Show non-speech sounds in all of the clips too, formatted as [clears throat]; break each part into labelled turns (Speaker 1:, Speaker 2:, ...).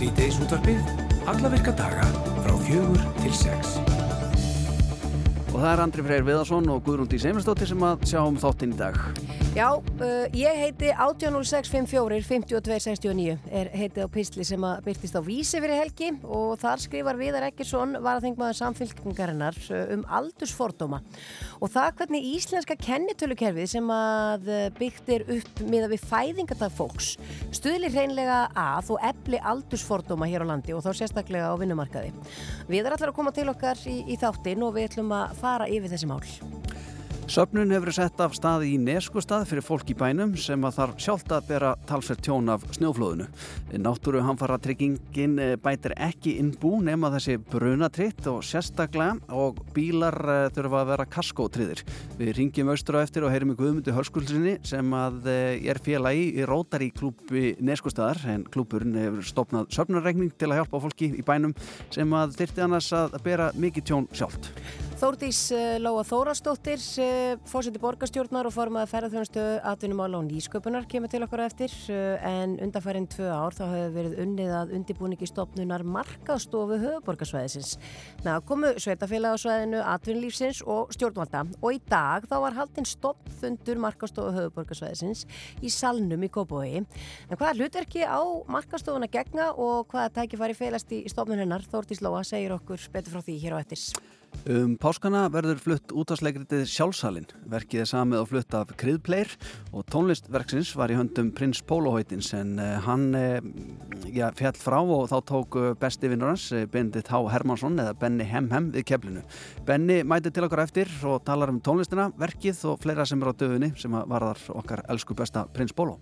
Speaker 1: Sýteis útvarpið, alla virka daga frá fjögur til sex.
Speaker 2: Og það er Andri Freyr Viðarsson og Guðrúndi Seymarsdóttir sem að sjá um þáttinn í dag.
Speaker 3: Já, uh, ég heiti 180654 5269 er heitið á písli sem að byrtist á vísi fyrir helgi og þar skrifar Viðar Ekkersson var að þengmaður samfélkingarinnar uh, um aldursfordóma og það hvernig íslenska kennitölukerfið sem að uh, byggt er upp miða við fæðingadag fólks stuðlir hreinlega að og efli aldursfordóma hér á landi og þá sérstaklega á vinnumarkaði. Viðar ætlar að koma til okkar í, í þáttin og við ætlum að fara yfir þessi mál.
Speaker 2: Söfnun hefur sett af staði í neskustad fyrir fólk í bænum sem að þarf sjálft að bera talsvert tjón af snjóflóðinu. Náttúru hamfara tryggingin eh, bætir ekki innbú nema þessi brunatritt og sérstaklega og bílar eh, þurfa að vera kaskótriðir. Við ringjum austur á eftir og heyrim í Guðmundi Hörskuldsinni sem að eh, er félagi í Rótari klúpi neskustadar en klúpurinn hefur stopnað söfnunarregning til að hjálpa fólki í bænum sem að þyrti annars að bera mikið tjón sjálft.
Speaker 3: Þórdís Lóa Þórastóttir, fórseti borgarstjórnar og formaði ferðarþjónustu atvinnumála og nýsköpunar kemur til okkur á eftir en undanfærin tvö ár þá hefur verið unnið að undibúningi stopnunar markaðstofu höfuborgarsvæðisins. Það komu sveitafélag á svæðinu, atvinnulífsins og stjórnvalda og í dag þá var haldinn stoppfundur markaðstofu höfuborgarsvæðisins í Salnum í Kópavogi. En hvaða hlutverki á markaðstofuna gegna og hvaða tækifæri félast í stopnun hennar? Þórdís Lóa segir okkur betur frá því hér á eftir.
Speaker 2: Um páskana verður flutt útvarsleikritið Sjálfsalinn. Verkið er samið og flutt af Kriðpleir og tónlistverksins var í höndum Prins Pólohóitins en uh, hann uh, já, fjall frá og þá tók uh, besti vinnur hans, Bendit H. Hermansson eða Benny Hem Hem við keflinu. Benny mæti til okkar eftir og talar um tónlistina, verkið og fleira sem er á döðunni sem varðar okkar elsku besta Prins Póló.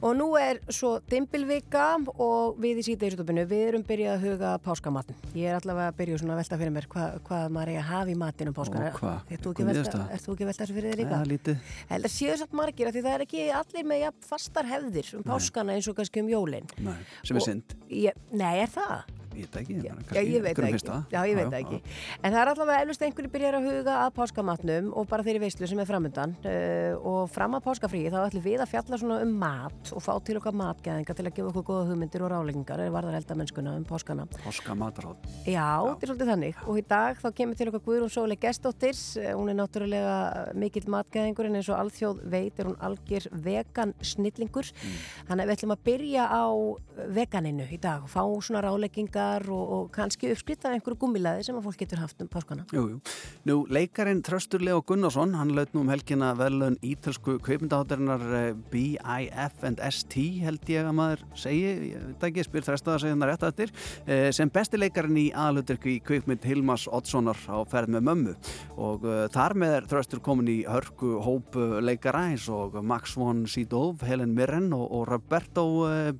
Speaker 3: Og nú er svo dimbilvika og við í síðdegisutopinu, við erum byrjað að huga páskamatn. Ég er allavega að byrja svona að velta fyrir mér hva, hvað maður er að hafa í matinn um páskana.
Speaker 2: Og hvað?
Speaker 3: Er þú ekki að velta þessu fyrir þig líka?
Speaker 2: Já, lítið.
Speaker 3: Heldur séu satt margir að því það er ekki allir með ja, fastar hefðir um páskana eins og kannski um jólinn.
Speaker 2: Nei, sem er synd.
Speaker 3: Nei, er það?
Speaker 2: Ég veit ekki,
Speaker 3: já, já, ég veit ekki. Já, ég veit ekki. En það er allavega eflust einhverju byrjar að huga að páskamatnum og bara þeirri veistlu sem er framöndan uh, og fram að páskafríi þá ætlum við að fjalla svona um mat og fá til okkar matgæðinga til að gefa okkur goða hugmyndir og ráleggingar eða varðar eldamennskuna um páskana.
Speaker 2: Páskamatarhátt.
Speaker 3: Já, þetta er svolítið þannig og í dag þá kemur til okkar Guðrún Sóli Gestóttir, hún er náttúrulega mikill matgæðingur en eins og alþjóð veit er hún algjör vegan snillingur. Mm. Þannig að við ætlum að byrja á veganinu í dag og fá svona ráleggingar og, og kannski uppskritta einhverju gummilaði sem að fólk getur haft um páskana.
Speaker 2: Jú, jú. Nú, leikarin Tröstur Leo Gunnarsson, hann laut nú um helgina velun ítölsku kveipmyndaháttarinnar BIF and ST held ég að maður segi, ég veit ekki, spyr þresta að segja hann að rétta eftir, sem besti leikarin í aðluturku í kveipmynd Hilmas Oddssonar á ferð með mömmu og uh, þar með er Tröstur komin í hörku hóp leikara eins og Max von Sydow, Helen Mirren og, og Roberto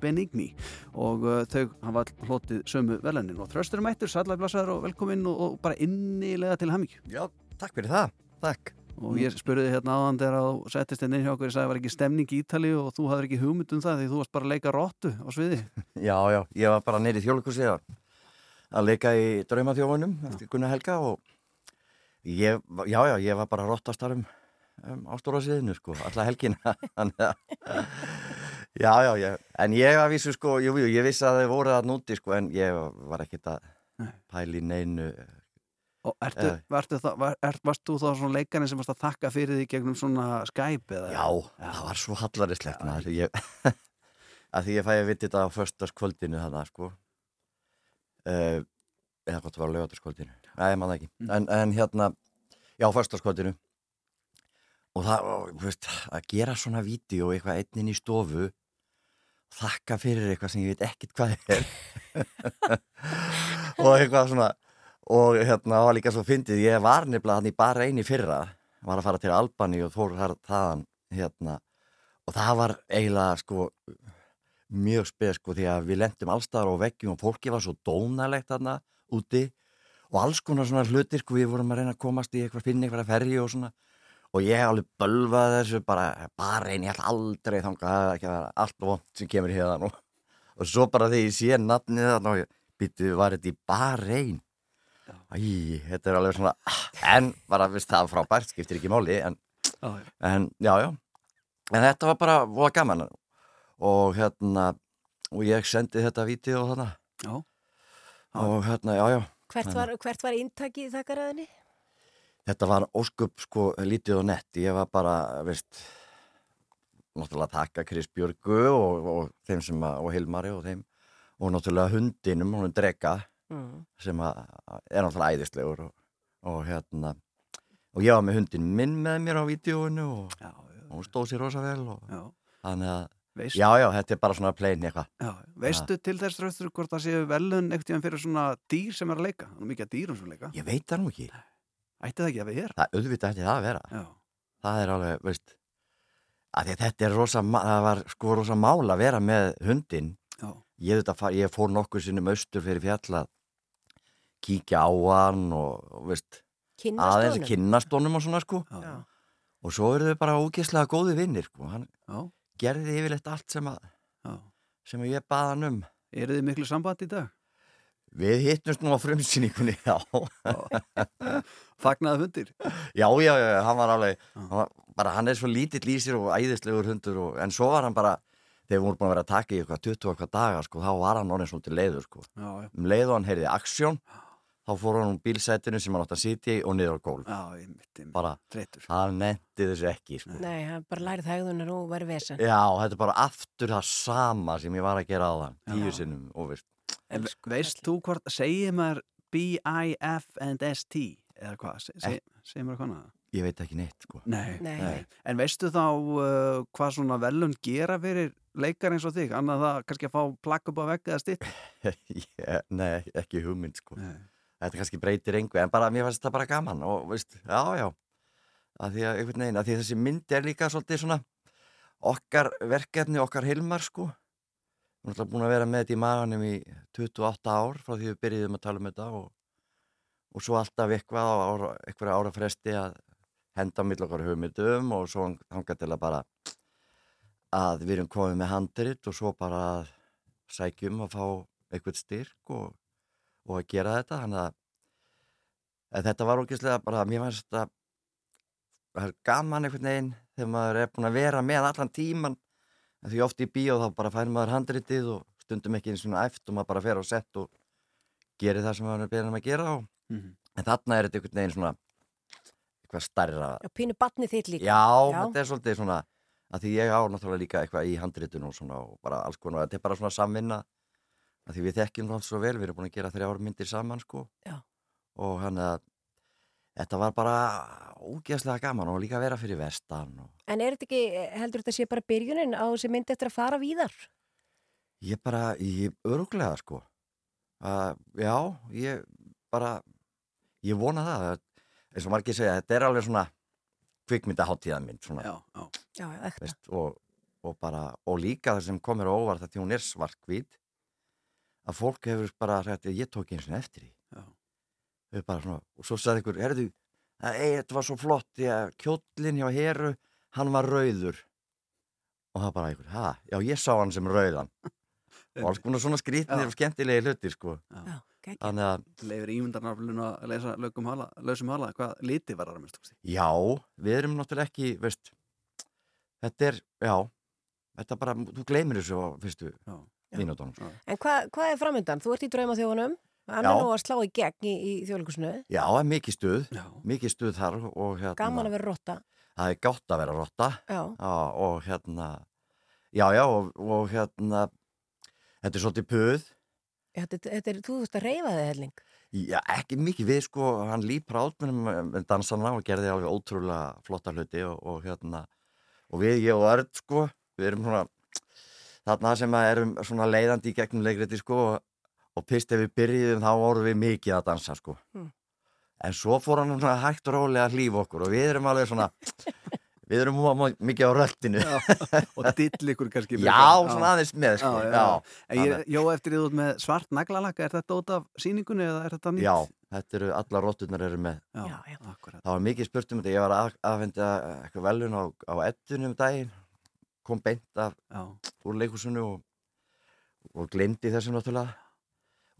Speaker 2: Benigni og uh, þau hafa hlotið sömu velunin og Tröstur mættur, sallægblasar og velkomin og, og bara innilega til hamík.
Speaker 4: Já, takk fyrir það, takk.
Speaker 2: Og ég spurði hérna áðan þegar settist inn í hjá okkur og sagði að það var ekki stemning í Ítali og þú hafði ekki hugmynd um það því þú varst bara að leika róttu á sviði. [laughs]
Speaker 4: Já, já, ég var bara neyri þjóðleikursi að leika í draumaþjóðunum eftir Gunnar Helga og ég, já, já, ég var bara róttastarum um, á stóra sviðinu sko, alla helgina. [laughs] já, já, já, en ég var vissu sko, jú, jú, ég vissi að þau voru að núti sko en ég var ekkert að pæli neinu
Speaker 2: Og ertu, uh, varstu það, var, er, varst þú þá svona leikarinn sem varst að þakka fyrir því gegnum svona Skype eða?
Speaker 4: Já, já. það var svo hallarislegt [laughs] að því ég, að því ég fæði að viti þetta á förstaskvöldinu þannig sko uh, eða hvort það var á lögataskvöldinu, nei, maður ekki mm. en, en hérna, já, förstaskvöldinu og það, veist, að gera svona vídeo eitthvað einnin í stofu þakka fyrir eitthvað sem ég veit ekkit hvað er. [laughs] Og eitthvað svona og hérna var líka svo fyndið, ég var nefnilega hann í bara eini fyrra, var að fara til Albani og fór þaðan hérna. Og það var eiginlega sko mjög speð sko því að við lendum allstaðar á veggjum og fólki var svo dónalegt þarna úti. Og alls konar svona hlutir sko við vorum að reyna að komast í eitthvað finni eitthvað ferri og svona og ég alveg bölvaði þessu bara, bara eini, ég ætla aldrei þanga að ekki að allt vond sem kemur hérna og, og svo bara þegar ég sé nafnið þarna og ég býtti var þetta í bara einn Æ, þetta er alveg svona en bara, viðst, það er frábært, skiptir ekki máli en,
Speaker 2: Já,
Speaker 4: en já, já. En þetta var bara voða gaman. Og hérna og ég sendi þetta vídeo þarna.
Speaker 2: Já.
Speaker 4: og hérna, já, já.
Speaker 3: Hvert var, hvert var inntaki í þakkaræðinni?
Speaker 4: Þetta var óskup sko lítið og nett. Ég var bara, veist, náttúrulega taka Chris Björgu og, og þeim sem að, og Hilmari og þeim og náttúrulega hundinum, hún er drega
Speaker 3: Mm.
Speaker 4: sem að er náttúrulega æðislegur og, og hérna og ég var með hundin minn með mér á vídjóinu og, og hún stóð sér rosa vel og
Speaker 2: já.
Speaker 4: þannig að,
Speaker 2: Veist,
Speaker 4: já, já, þetta er bara svona plain eitthvað.
Speaker 2: Veistu til þess röstur hvort það séu velun tíðan fyrir svona dýr sem er að leika? Það er mikið að dýrum sem leika.
Speaker 4: Ég veit það nú ekki.
Speaker 2: Ætti það ekki að er?
Speaker 4: Það auðvitað ætti það að vera.
Speaker 2: Já.
Speaker 4: það er alveg, veist þetta er rosa, það var sko rosa mál að vera með hundin
Speaker 2: Já.
Speaker 4: ég, þetta, ég fór nokkur sinnum austur fyrir fjall að kíkja á hann og, og veist, aðeins
Speaker 3: Kynnastónum?
Speaker 4: og svona sko
Speaker 2: Já.
Speaker 3: Já.
Speaker 4: og svo eru þau bara ógeðslega góði vinnir sko. hann
Speaker 2: Já.
Speaker 4: gerði yfirleitt allt sem, að,
Speaker 2: Já.
Speaker 4: sem ég baða hann um
Speaker 2: Eru þið miklu samband í dag?
Speaker 4: Við hittumst nú á frumsýningunni já, [laughs]
Speaker 2: Fagnaði hundir?
Speaker 4: já, já, já, hann var alveg
Speaker 2: Já.
Speaker 4: hann, var, bara, hann er svo lítill í sér og æðislegur hundur og, en svo var hann bara þegar við vorum búin að vera að taka í eitthvað 20 og eitthvað daga sko, þá var hann orðin svolítið leiður sko.
Speaker 2: Já, já.
Speaker 4: um leið og hann heyrði aksjón þá fór hann um bílsætinu sem hann átt að sitja í og niður á gólf
Speaker 2: Já, ég ég
Speaker 4: bara,
Speaker 2: Þreytur.
Speaker 4: hann nefndi þessu ekki sko.
Speaker 3: Nei, hann bara lærið hægðunar og verið vesen.
Speaker 4: já, þetta er bara aftur það sama sem ég var að gera á þann tíu sinnum
Speaker 2: En
Speaker 3: Elsku
Speaker 2: veist þú hvort, segir maður B-I-F-and-S-T eða hvað, Se- se- segir maður hvað
Speaker 4: ég veit ekki neitt sko.
Speaker 2: Nei.
Speaker 3: Nei,
Speaker 4: Nei.
Speaker 2: En veistu þá uh, hvað svona velun gera fyrir leikar eins og þig? Annað það kannski að fá plakk upp á vegg eða stitt? [laughs]
Speaker 4: ég, nei, ekki hugmynd sko.
Speaker 2: Nei.
Speaker 4: þetta kannski breytir engu en bara, mér finnst þetta bara gaman og veist, já, já að því að, veginn, að því að þessi mynd er líka svolítið svona okkar verkefni, okkar hilmar sko við erum alltaf búin að vera með þetta í maganum í 28 ár frá því við byrjuðum að tala um þetta og, og svo alltaf eitthvað á ára, eitthvað ára fresti að henda mill okkar hugmyndum og svo hanga til að bara að við erum komið með handrit og svo bara sækjum að fá eitthvað styrk og og að gera þetta. Þannig að, að þetta var ógeðslega bara, mér fannst þetta gaman einhvern veginn þegar maður er búin að vera með allan tíman en því oft í bíó þá bara fær maður handritið og stundum ekki eins og æft og maður bara fer á sett og gerir það sem maður er beðin um að gera og,
Speaker 2: Mhm.
Speaker 4: en þarna er þetta einhvern veginn svona eitthvað stærra
Speaker 3: Já, pínu batnið þitt líka.
Speaker 4: já,
Speaker 3: Já.
Speaker 4: þetta er svolítið svona að því ég á náttúrulega líka eitthvað í handritun og svona og bara alls konar, þetta er bara svona samvinna að því við þekkjum alls svo vel, við erum búin að gera þrjár myndir saman sko
Speaker 3: Já.
Speaker 4: og hann að þetta var bara ógeðslega gaman og líka að vera fyrir vestan og
Speaker 3: En er þetta ekki, heldur þetta sé bara byrjunin á þessi myndi eftir að fara víðar?
Speaker 4: ég bara, ég öruglega sko að já, ég bara ég vona það að, eins og margir segja, þetta er alveg svona kvikmyndaháttíðamynd svona
Speaker 2: Já, já.
Speaker 4: Veist, og, og, bara, og líka það sem komir á óvart að því hún er svartkvít að fólk hefur bara sagt ég tók eins og eftir því Þau bara svona, og svo sagði ykkur, herðu ei, þetta var svo flott, því að kjóllin hjá Heru, hann var rauður og það bara ykkur, ha, já ég sá hann sem rauðan [laughs] og alls konar svona skrítnir
Speaker 2: Já.
Speaker 4: og skemmtilegi hlutir sko,
Speaker 3: Já, geggjað.
Speaker 4: þannig að
Speaker 2: Leifur ímyndarnaflun að leysa lögum hala, lausum hala, hvað liti var það að minnst?
Speaker 4: já, við erum náttúrulega ekki, veist þetta er, já þetta bara, þú gleymir þessu á fyrstu
Speaker 2: Já.
Speaker 4: mínútonum
Speaker 3: En hvað hva er framöndan? Þú ert í drauma þjónum, hann
Speaker 4: Já.
Speaker 3: er nú að slá í gegn í, í þjóðleikusinu.
Speaker 4: Já, það er mikið stuð,
Speaker 2: Já.
Speaker 4: mikið stuð þar og hérna,
Speaker 3: Gaman að vera rotta.
Speaker 4: það er gátt að vera rotta
Speaker 3: Já,
Speaker 4: já, og hérna, já, já, og, og hérna, þetta er svolítið puð,
Speaker 3: þetta, þetta er, þú þurft að reyfa þig helling.
Speaker 4: já, ekki mikið við, sko, hann lípar át með, með dansana og gerði alveg ótrúlega flotta hluti og, og hérna, og við, ég og Örd, sko, við erum svona, þarna sem að erum svona leiðandi í gegnum leikriti, sko, og, og pist ef við byrjuðum, þá vorum við mikið að dansa, sko.
Speaker 3: Mm.
Speaker 4: En svo fór hann svona hægt og rólega að hlýfa okkur og við erum alveg svona, við erum mikið á röldinu.
Speaker 2: Og dill ykkur kannski.
Speaker 4: Já, svona aðeins með, sko.
Speaker 2: Já, já,
Speaker 4: Já,
Speaker 2: já. En ég, jó, eftir því þú ert með svart naglalaka, er þetta út af síningunni eða er þetta nýtt?
Speaker 4: já, þetta eru, allar rótturnar eru með.
Speaker 2: já,
Speaker 3: Já, já.
Speaker 2: akkurat.
Speaker 4: Það var mikið spurt um þetta, ég var að aðfenda eitthvað velun á, á ettunum daginn, kom beint af
Speaker 2: Já,
Speaker 4: úr leikursunu og, og glemdi þessum náttúrulega.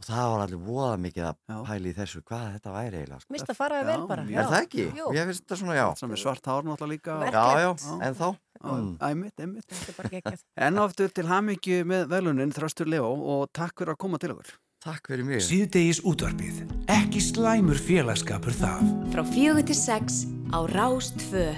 Speaker 4: Og það var allir voða mikið að
Speaker 2: Já.
Speaker 4: pæla í þessu hvað þetta væri eiginlega sko.
Speaker 3: Mist að faraði vel bara.
Speaker 2: mjög.
Speaker 3: Já.
Speaker 4: er það ekki?
Speaker 3: Jú.
Speaker 4: Ég finnst þetta svona já
Speaker 2: sem er svart hár náttúrulega líka
Speaker 4: já, já, en þá mm.
Speaker 2: Æmitt, æmitt
Speaker 3: bara geggjað. [laughs]
Speaker 2: En aftur til hamingju með velunin Þröstur Leo og takk fyrir að koma til okkur
Speaker 4: takk fyrir mig
Speaker 1: Síðdegis útvarpið. Ekki slæmur félagskapur það.
Speaker 5: Frá fjögur til sex á Rástfö.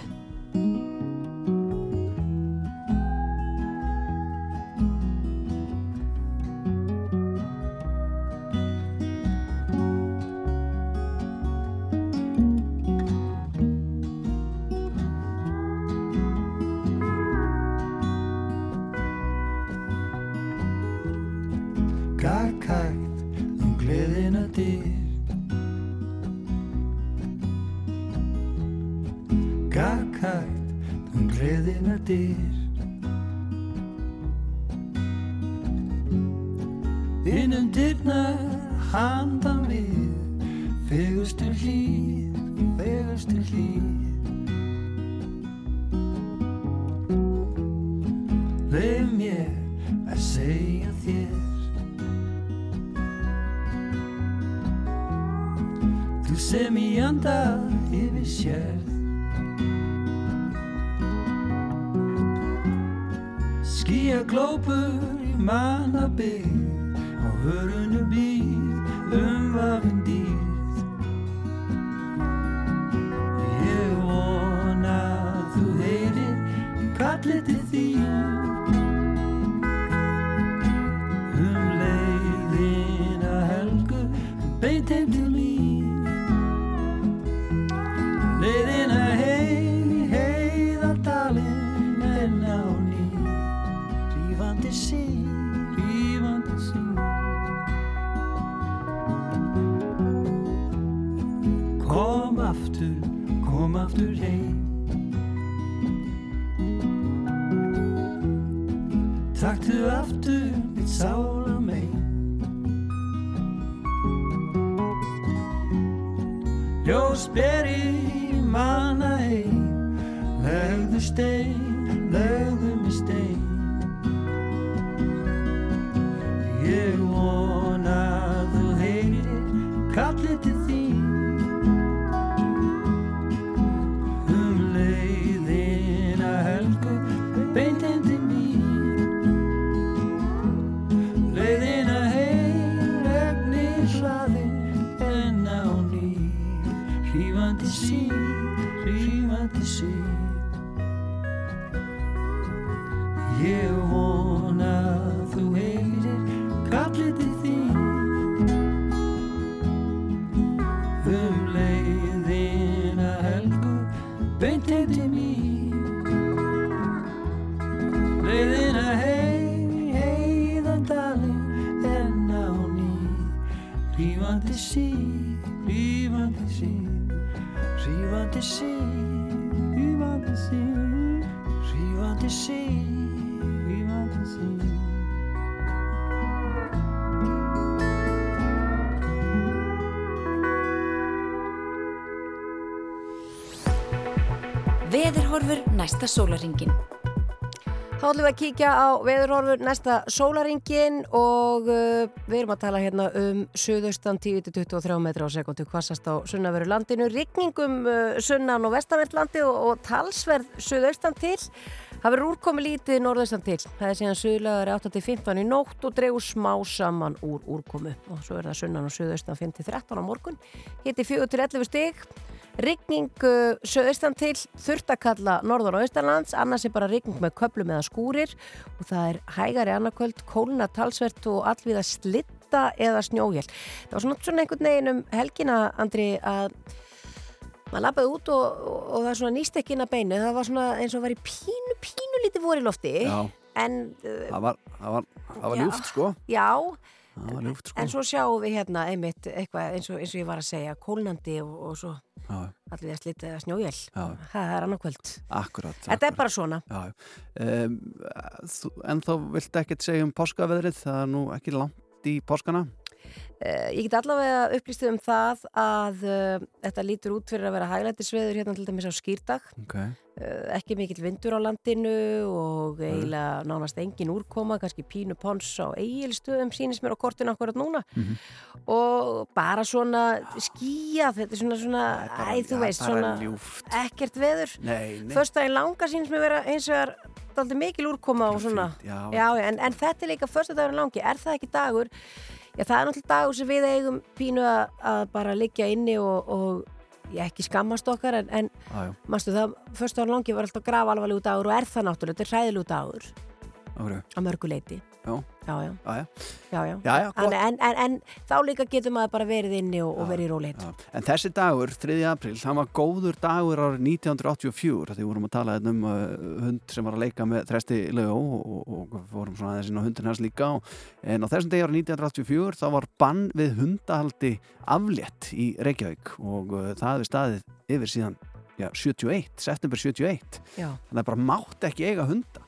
Speaker 5: Næsta sólaringin.
Speaker 3: Þá ætlum við að kíkja á veðurhorfur næsta sólaringin og uh, við erum að tala hérna um suðaustan 10-23 metra á sekundu hvassast á sunnaveru landinu, rigningum uh, sunnan og vestanvertlandi og, og talsverð suðaustan til. Það verður úrkomi lítið norðaustan til. Það er síðan suðlagar 8-15 í nótt og dregur smá saman úr úrkomu og svo er það sunnan og suðaustan 5-13 á morgun. Hitti 4-11 stig. Rigning uh, söðaustan til, þurft að kalla norðan og austanlands, annars er bara rigning með köplum eða skúrir og það er hægari annarkvöld, kólna talsvert og allvið að slitta eða snjóhjál. Það var svona, svona einhvern veginn um helgina, Andri, að maður lappaði út og, og, og það er svona nýst ekki inn að beinu, það var svona eins og var í pínu, pínu lítið voru í lofti,
Speaker 2: Já,
Speaker 3: en uh,
Speaker 2: það var, það var, það var
Speaker 3: Já.
Speaker 2: ljúft sko.
Speaker 3: Já,
Speaker 2: Það ljúft sko
Speaker 3: en svo sjáum við hérna einmitt eitthvað eins og, eins og ég var að segja, kólnandi og, og svo
Speaker 2: Já,
Speaker 3: allir að slita eða snjóhjál.
Speaker 2: já,
Speaker 3: Það er annarkvöld. Þetta er bara svona.
Speaker 2: Já, um, en þá viltu ekkert segja um páskaveðrið, það er nú ekki langt í páskana
Speaker 3: ég get allavega upplýstið um það að uh, þetta lítur út fyrir að vera hæglættisveður hérna til dæmis á skýrdag
Speaker 2: Ok,
Speaker 3: uh, ekki mikill vindur á landinu og eiginlega nánast engin úrkoma, kannski pínu pons á eigilstöðum sínist mér á kortinu akkurat núna.
Speaker 2: Mhm.
Speaker 3: og bara svona skýja, þetta er svona, svona æ, þú veist, svona
Speaker 2: er
Speaker 3: ekkert veður. Föstudaginn langa sínst mér vera eins og er aldrei mikil úrkoma og svona.
Speaker 2: já.
Speaker 3: en, en þetta er líka föstudaginn langi. Er það ekki dagur já, það er náttúrulega dagur sem við eigum pínu að, að bara liggja inni og, og ég ekki skammast okkar en, en
Speaker 2: Já, já,
Speaker 3: mástu það, föstudaginn langi var alltaf graf alvarlegu dagur og er það náttúrulega, þetta er hræðilegu dagur.
Speaker 2: Áhverju
Speaker 3: að mörgu leiti
Speaker 2: Já,
Speaker 3: já, já,
Speaker 2: já, já,
Speaker 3: já, já.
Speaker 2: Gott.
Speaker 3: en, en, en, þá líka getur maður bara verið inni og, og verið í róleit
Speaker 2: já. En þessi dagur, 3. apríl, hann var góður dagur árið 1984 því vorum að tala hérna um uh, hund sem var að leika með þresti lögó og, og, og fórum svona aðeins inn á hundin hans líka og, en á þessum degi árið 1984 þá var bann við hundahaldi aflétt í Reykjavík og uh, það hefði staðið yfir síðan já, 71, september 71
Speaker 3: já,
Speaker 2: þannig að bara mátt ekki eiga hunda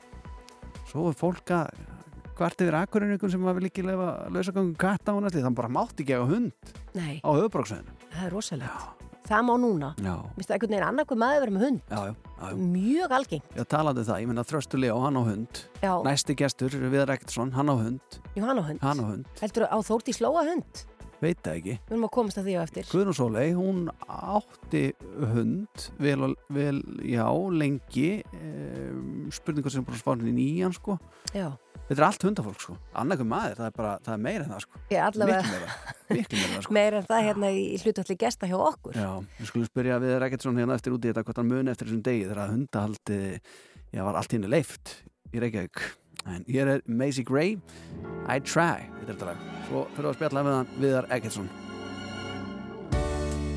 Speaker 2: svo er fólk að hvart yfir akkurinn sem var vil ekki lefa lausagangum katta á næstlið, þannig bara mátt ekki eiga hund
Speaker 3: nei,
Speaker 2: á höfubróksveðinu
Speaker 3: það er rosalegt. Það má núna,
Speaker 2: já,
Speaker 3: minnst það einhvern veginn annarkuð maður verið með hund.
Speaker 2: Já, já, já, já.
Speaker 3: mjög algengt.
Speaker 2: Ég talaði um það, ég menna Þröstu Leó, hann á hund.
Speaker 3: Já,
Speaker 2: Næsti gestur, Viðar Ekkertsson, hann á hund.
Speaker 3: Jóhann á hund.
Speaker 2: Hann á hund,
Speaker 3: heldur á Þórti slóa hund
Speaker 2: veit það ekki
Speaker 3: við erum að komast að því á eftir
Speaker 2: Guðrún Sóley, hún átti hund vel, vel já, lengi um, spurningur sem bara spárin í nýjan sko.
Speaker 3: já,
Speaker 2: þetta er allt hundafólk sko. annarkum maður, það er bara, það er meira en það sko. miklu
Speaker 3: allavega
Speaker 2: meira, miklu meira sko. [laughs]
Speaker 3: meira en það hérna í hlutalli gesta hjá okkur
Speaker 2: Já, við skulum spyrja Viðar Ekkertsson hérna eftir út í þetta hvort hann muni eftir þessum degi þegar hundahaldi já, var allt hérna leift í Reykjavík en hér er Macy Gray I Try, þetta er þetta lag svo fyrir að spjalla með hann Viðar Ekkertsson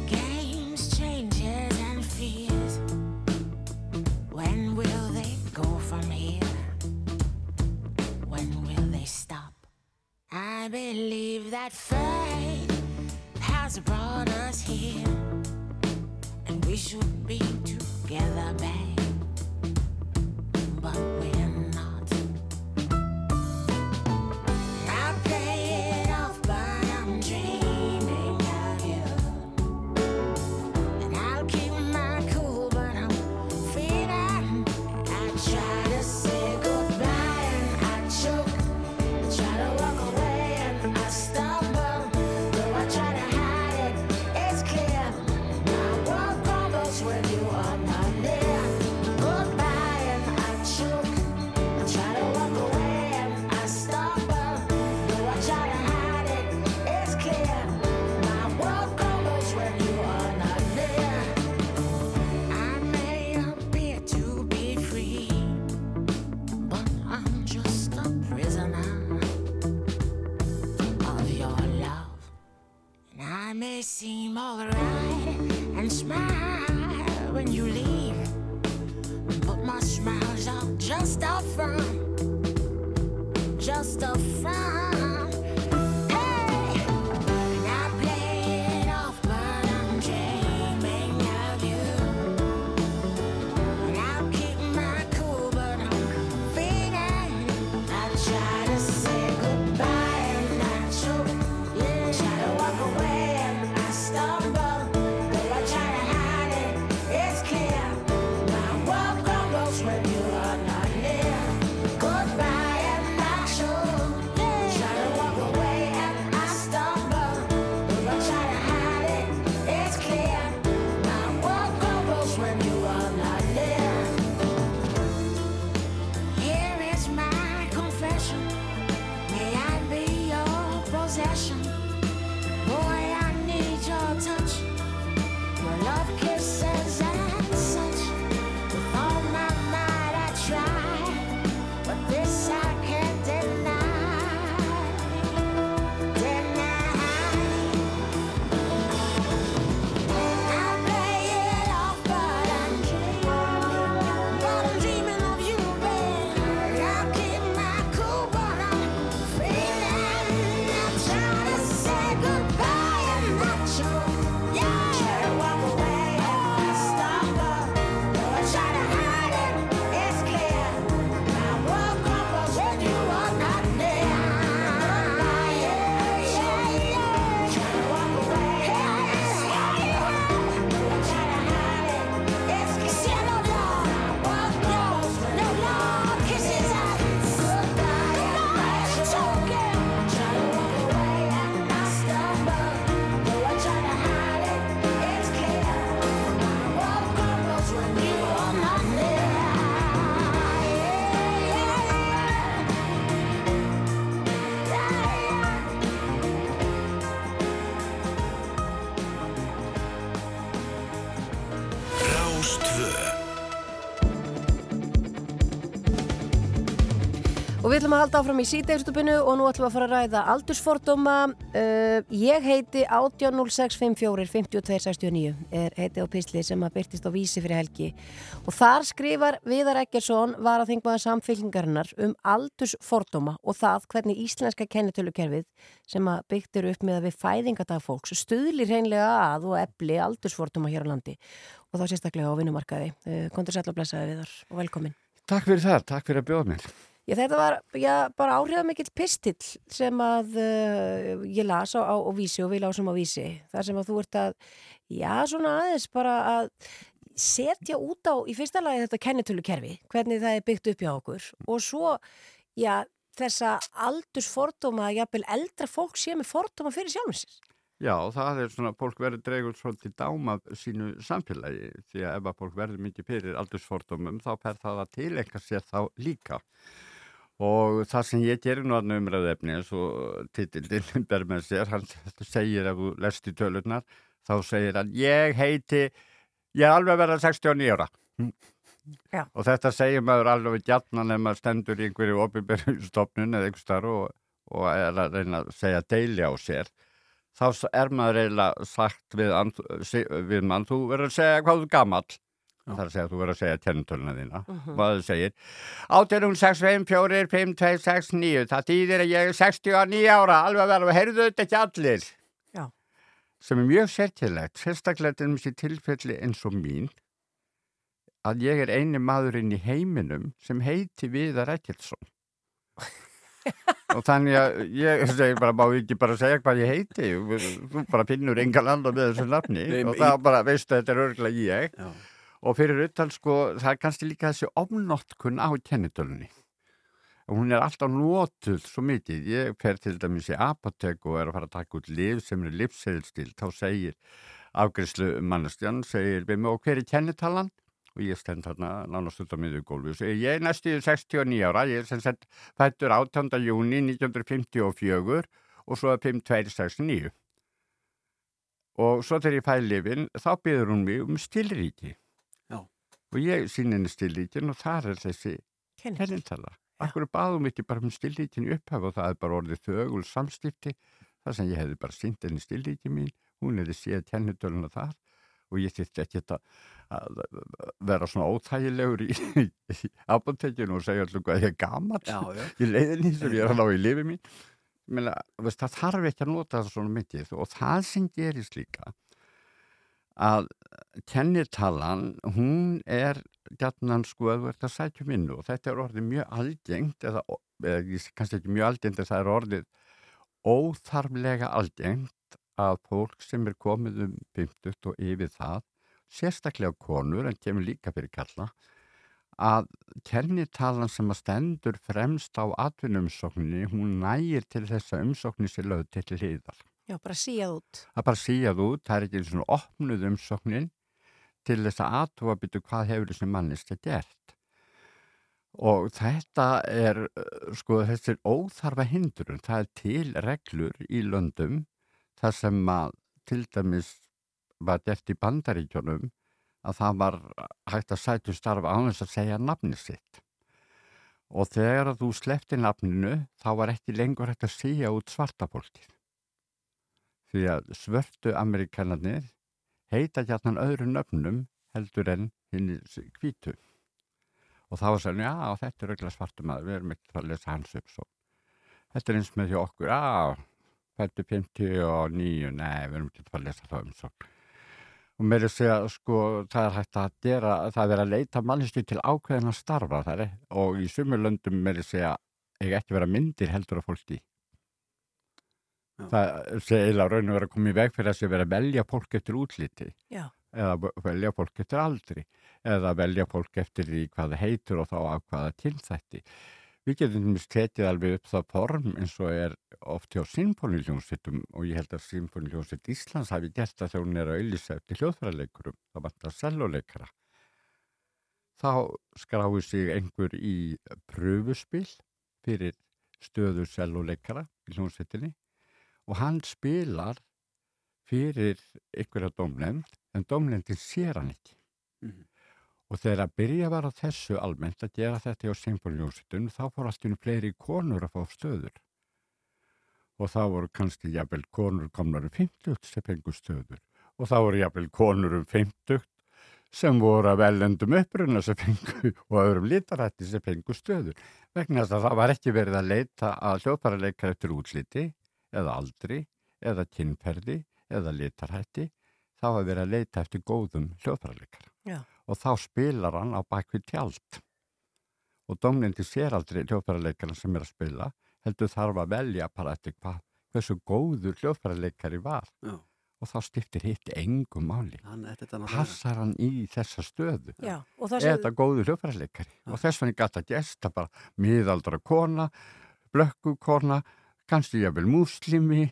Speaker 6: Games, changes, and fears. When will they go from here? When will they stop? I believe that fate has brought us here, and we should be together, babe. But we're I may seem alright and smile when you leave, but my smiles are just a front, just a front.
Speaker 3: Við ætlum að halda áfram í síðdegisstupinu og nú ætlum við að fara að ræða aldursfordóma. Uh, ég heiti 1806545269 er heiti á písli sem að byrtist á vísi fyrir helgi. Og þar skrifar Viðar Eggersson var að þingmaða samfélkingarinnar um aldursfordóma og það hvernig íslenska kennitölukerfið sem að byggtir upp með að við fæðingadag fólks stuðlir hreinlega að og efli aldursfordóma hér á landi. Og þá sérstaklega á vinnumarkaði. Uh, Kondur sætla blessaði Viðar og velkomin.
Speaker 7: Takk fyrir það, takk fyrir að bjóða mér.
Speaker 3: Já, þetta var já, bara áhrifamikill pistill sem að uh, ég las á, á, á vísi og við lásum á vísi. Það sem að þú ert að, já, svona aðeins bara að setja út á í fyrsta lagi þetta kennitölukerfi, hvernig það er byggt upp hjá okkur og svo, já, þessa aldursfordóma, jafnvel eldra fólk sé með fordóma fyrir sjálfum sér.
Speaker 7: Já, það er svona, fólk verður dregur svolítið dáma sínu samfélagi því að ef að fólk verður mikið fyrir aldursfordómum þá per það að tilenga sér þá líka. Og það sem ég gerir nú að umræðu efni eins og titildinn [laughs] ber með sér, hann segir ef þú lest í tölurnar, þá segir hann ég heiti, ég er alveg verið 69 ára. [laughs]
Speaker 3: Já.
Speaker 7: Og þetta segir maður alveg gjarnan ef maður stendur í einhverju opinberju [laughs] stofnun eða einhver starf og, og er að reyna að segja deili á sér. Þá er maður eiginlega sagt við, við mann, þú verður að segja hvað þú gamall. Það er að segja að þú verður að segja tjernutöluna þína.
Speaker 3: Mhm.
Speaker 7: Maður segir 1865452669 það þýðir að ég er 69 ára alveg að vera, heyrðu þetta ekki allir
Speaker 3: Já.
Speaker 7: sem er mjög sérkjælegt sérstaklega til þessi tilfelli eins og mín að ég er eini maðurinn í heiminum sem heiti Viðar Ekkilsson [laughs] og þannig að ég segi bara, má ekki bara segja hvað ég heiti þú bara finnur engan andan með þessu nafni
Speaker 2: Nei,
Speaker 7: og
Speaker 2: í-
Speaker 7: það bara, veistu, þetta er örgulega ég
Speaker 2: Já.
Speaker 7: Og fyrir utan sko, það er kannski líka þessi ofnotkun á kennitölunni hún er alltaf notuð svo mikið, ég fer til dæmis í apotek og er að fara að taka út liv sem er livseðilstil, þá segir afgriðslu mannestjan, segir við mig og hver er kennitalan? og ég stend þarna nánast út á miður gólfi og segir ég er næstu 69 ára, ég er sem sett fættur 18. júni 1954 og svo er 5269 og svo þegar ég fæði lifin þá byður hún mig um stilríki. Og ég sín henni stilríkin og þar er þessi kennintala Akkur baðum ekki bara um stilríkin upphaf og það er bara orðið þögul samstifti þar sem ég hefði bara sínt henni stilríki mín hún hefði séð kennitöluna þar og ég þyrfti ekki að, að vera svona óþægilegur í, í apotekinu og segja alltaf hvað ég er
Speaker 2: Já, já.
Speaker 7: í leiðinni sem ég er ná í lifi mín Menna, veist, það þarf ekki að nota það svona mikið og það sem gerist líka að kennitalan hún er gætnan sko að um vinnu og þetta er orðið mjög algengt eða, eða kannski ekki mjög algengt en það er orðið óþarflega algengt að fólk sem er komið um 50 og yfir það sérstaklega konur en kemur líka fyrir kalla að kennitalan sem að stendur fremst á atvinnumsókninni hún nægir til þess að umsóknin sé lögð til hliðar
Speaker 3: Já, bara síjað út.
Speaker 7: það bara síjað út, það er ekki svona opnuð umsóknin til þess að aðtúa byrju hvað hefur þessi mannist að gert? Og þetta er uh, sko þessi er óþarfa hindrun, það er til reglur í löndum þar sem að til dæmis var gert í bandaríkjónum að það var hægt að sætu starf á þess að segja nafni sitt. Og þegar þú slefti nafninu þá var ekki lengur hægt að síja út svartafólkið því að svörtu amerikanarnir heita hjarnan öðru nöfnum heldur en hinn hvítu. Og þá var sæðin, já, þetta er auðvitað svartum maður, við erum ekki að lesa hans upp svo. Þetta er eins með því okkur, já, fættu 59, nei, við erum ekki að lesa það um svo. Og mér er að segja, sko, það er hægt að gera, það er að leita mannistu til ákveðin að starfa þar, eh, og í sumulöndum mér er að segja, eiga ekki vera myndir heldur af fólki. Það sé eiginlega raun og vera í veg fyrir að sé vera að velja fólk eftir útliti
Speaker 3: Já.
Speaker 7: eða velja fólk eftir aldri eða velja fólk eftir því hvað það heitur og þá af hvaða tilþætti. Við getum dæmis tekið alveg upp það form eins og er oft hjá symfóniljónsittum og ég held að symfóniljónsitt Íslands hafi gert það þegar hún er að auðlýsa eftir hljóðfæraleikurum, það vantar selvoleikara. Þá skráir sig einhver í pröfuspil fyrir stöðu selvoleikara í hljónsittinni og hann spilar fyrir ykkur að dómlend en dómlendin sér hann ekki.
Speaker 2: Mhm.
Speaker 7: Og þegar að byrja var á þessu almennt að gera þetta hjá symfónljónsitun, þá fór allt í einu fleiri konur að fá stöður. Og þá voru kannski jafnvel konur komnar um 50 sem fengu stöður. Og þá voru jafnvel konur um 50 sem voru að velendum uppruna sem fengu og öðrum litarætti sem fengu stöður. Vegna þess að það var ekki verið að leita að hljóðfæraleikar eftir útliti eða aldri eða kynferði eða litarætti. Það var verið að leita eftir góðum hljóðfæraleikar
Speaker 3: Já.
Speaker 7: og þá spilar hann á bakvið tjald og domnindi sér aldrei hljóðfæraleikana sem er að spila heldur þarf að velja bara eftir hvað hversu góður hljóðfæraleikari var
Speaker 2: Já.
Speaker 7: og þá skiptir hitt engum máli passar hann í þessa stöðu
Speaker 3: Já,
Speaker 7: þetta góður hljóðfæraleikari og þess vegna gæta gesta bara miðaldra kona blökku kannski jafnvel múslimi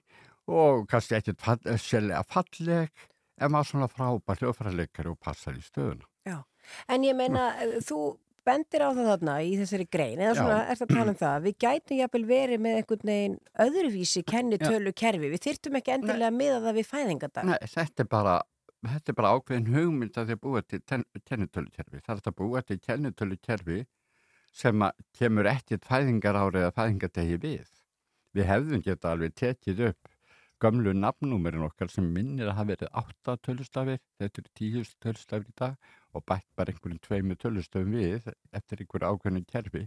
Speaker 7: og kannski ekkert fall, sérlega falleg en maður svona frábær hljóðfæraleikari og passar í stöðuna
Speaker 3: en ég meina, eh, þú bendir á það þarna í þessari grein, eða
Speaker 7: Já.
Speaker 3: svona ert að tala um það, við gætum jafnvel verið með einhvern veginn öðruvísi kennitölu kerfi, við þyrftum ekki endilega að miða það við fæðingadag.
Speaker 7: Nei, þetta er bara þetta er bara ákveðin hugmynd að að búa til kennitölukerfi. Það er þetta að búa til kennitölukerfi sem að kemur ekkert fæðingar árið eða fæðingadegi við. Við hefðum geta alveg tekið upp gömlu nafnúmerin okkar sem minnir að hafa verið átta tölustafir, þetta eru tíu tölustafir í dag og bætt bara einhverjum tveimu tölustafum við eftir einhverju ákveðinu kerfi.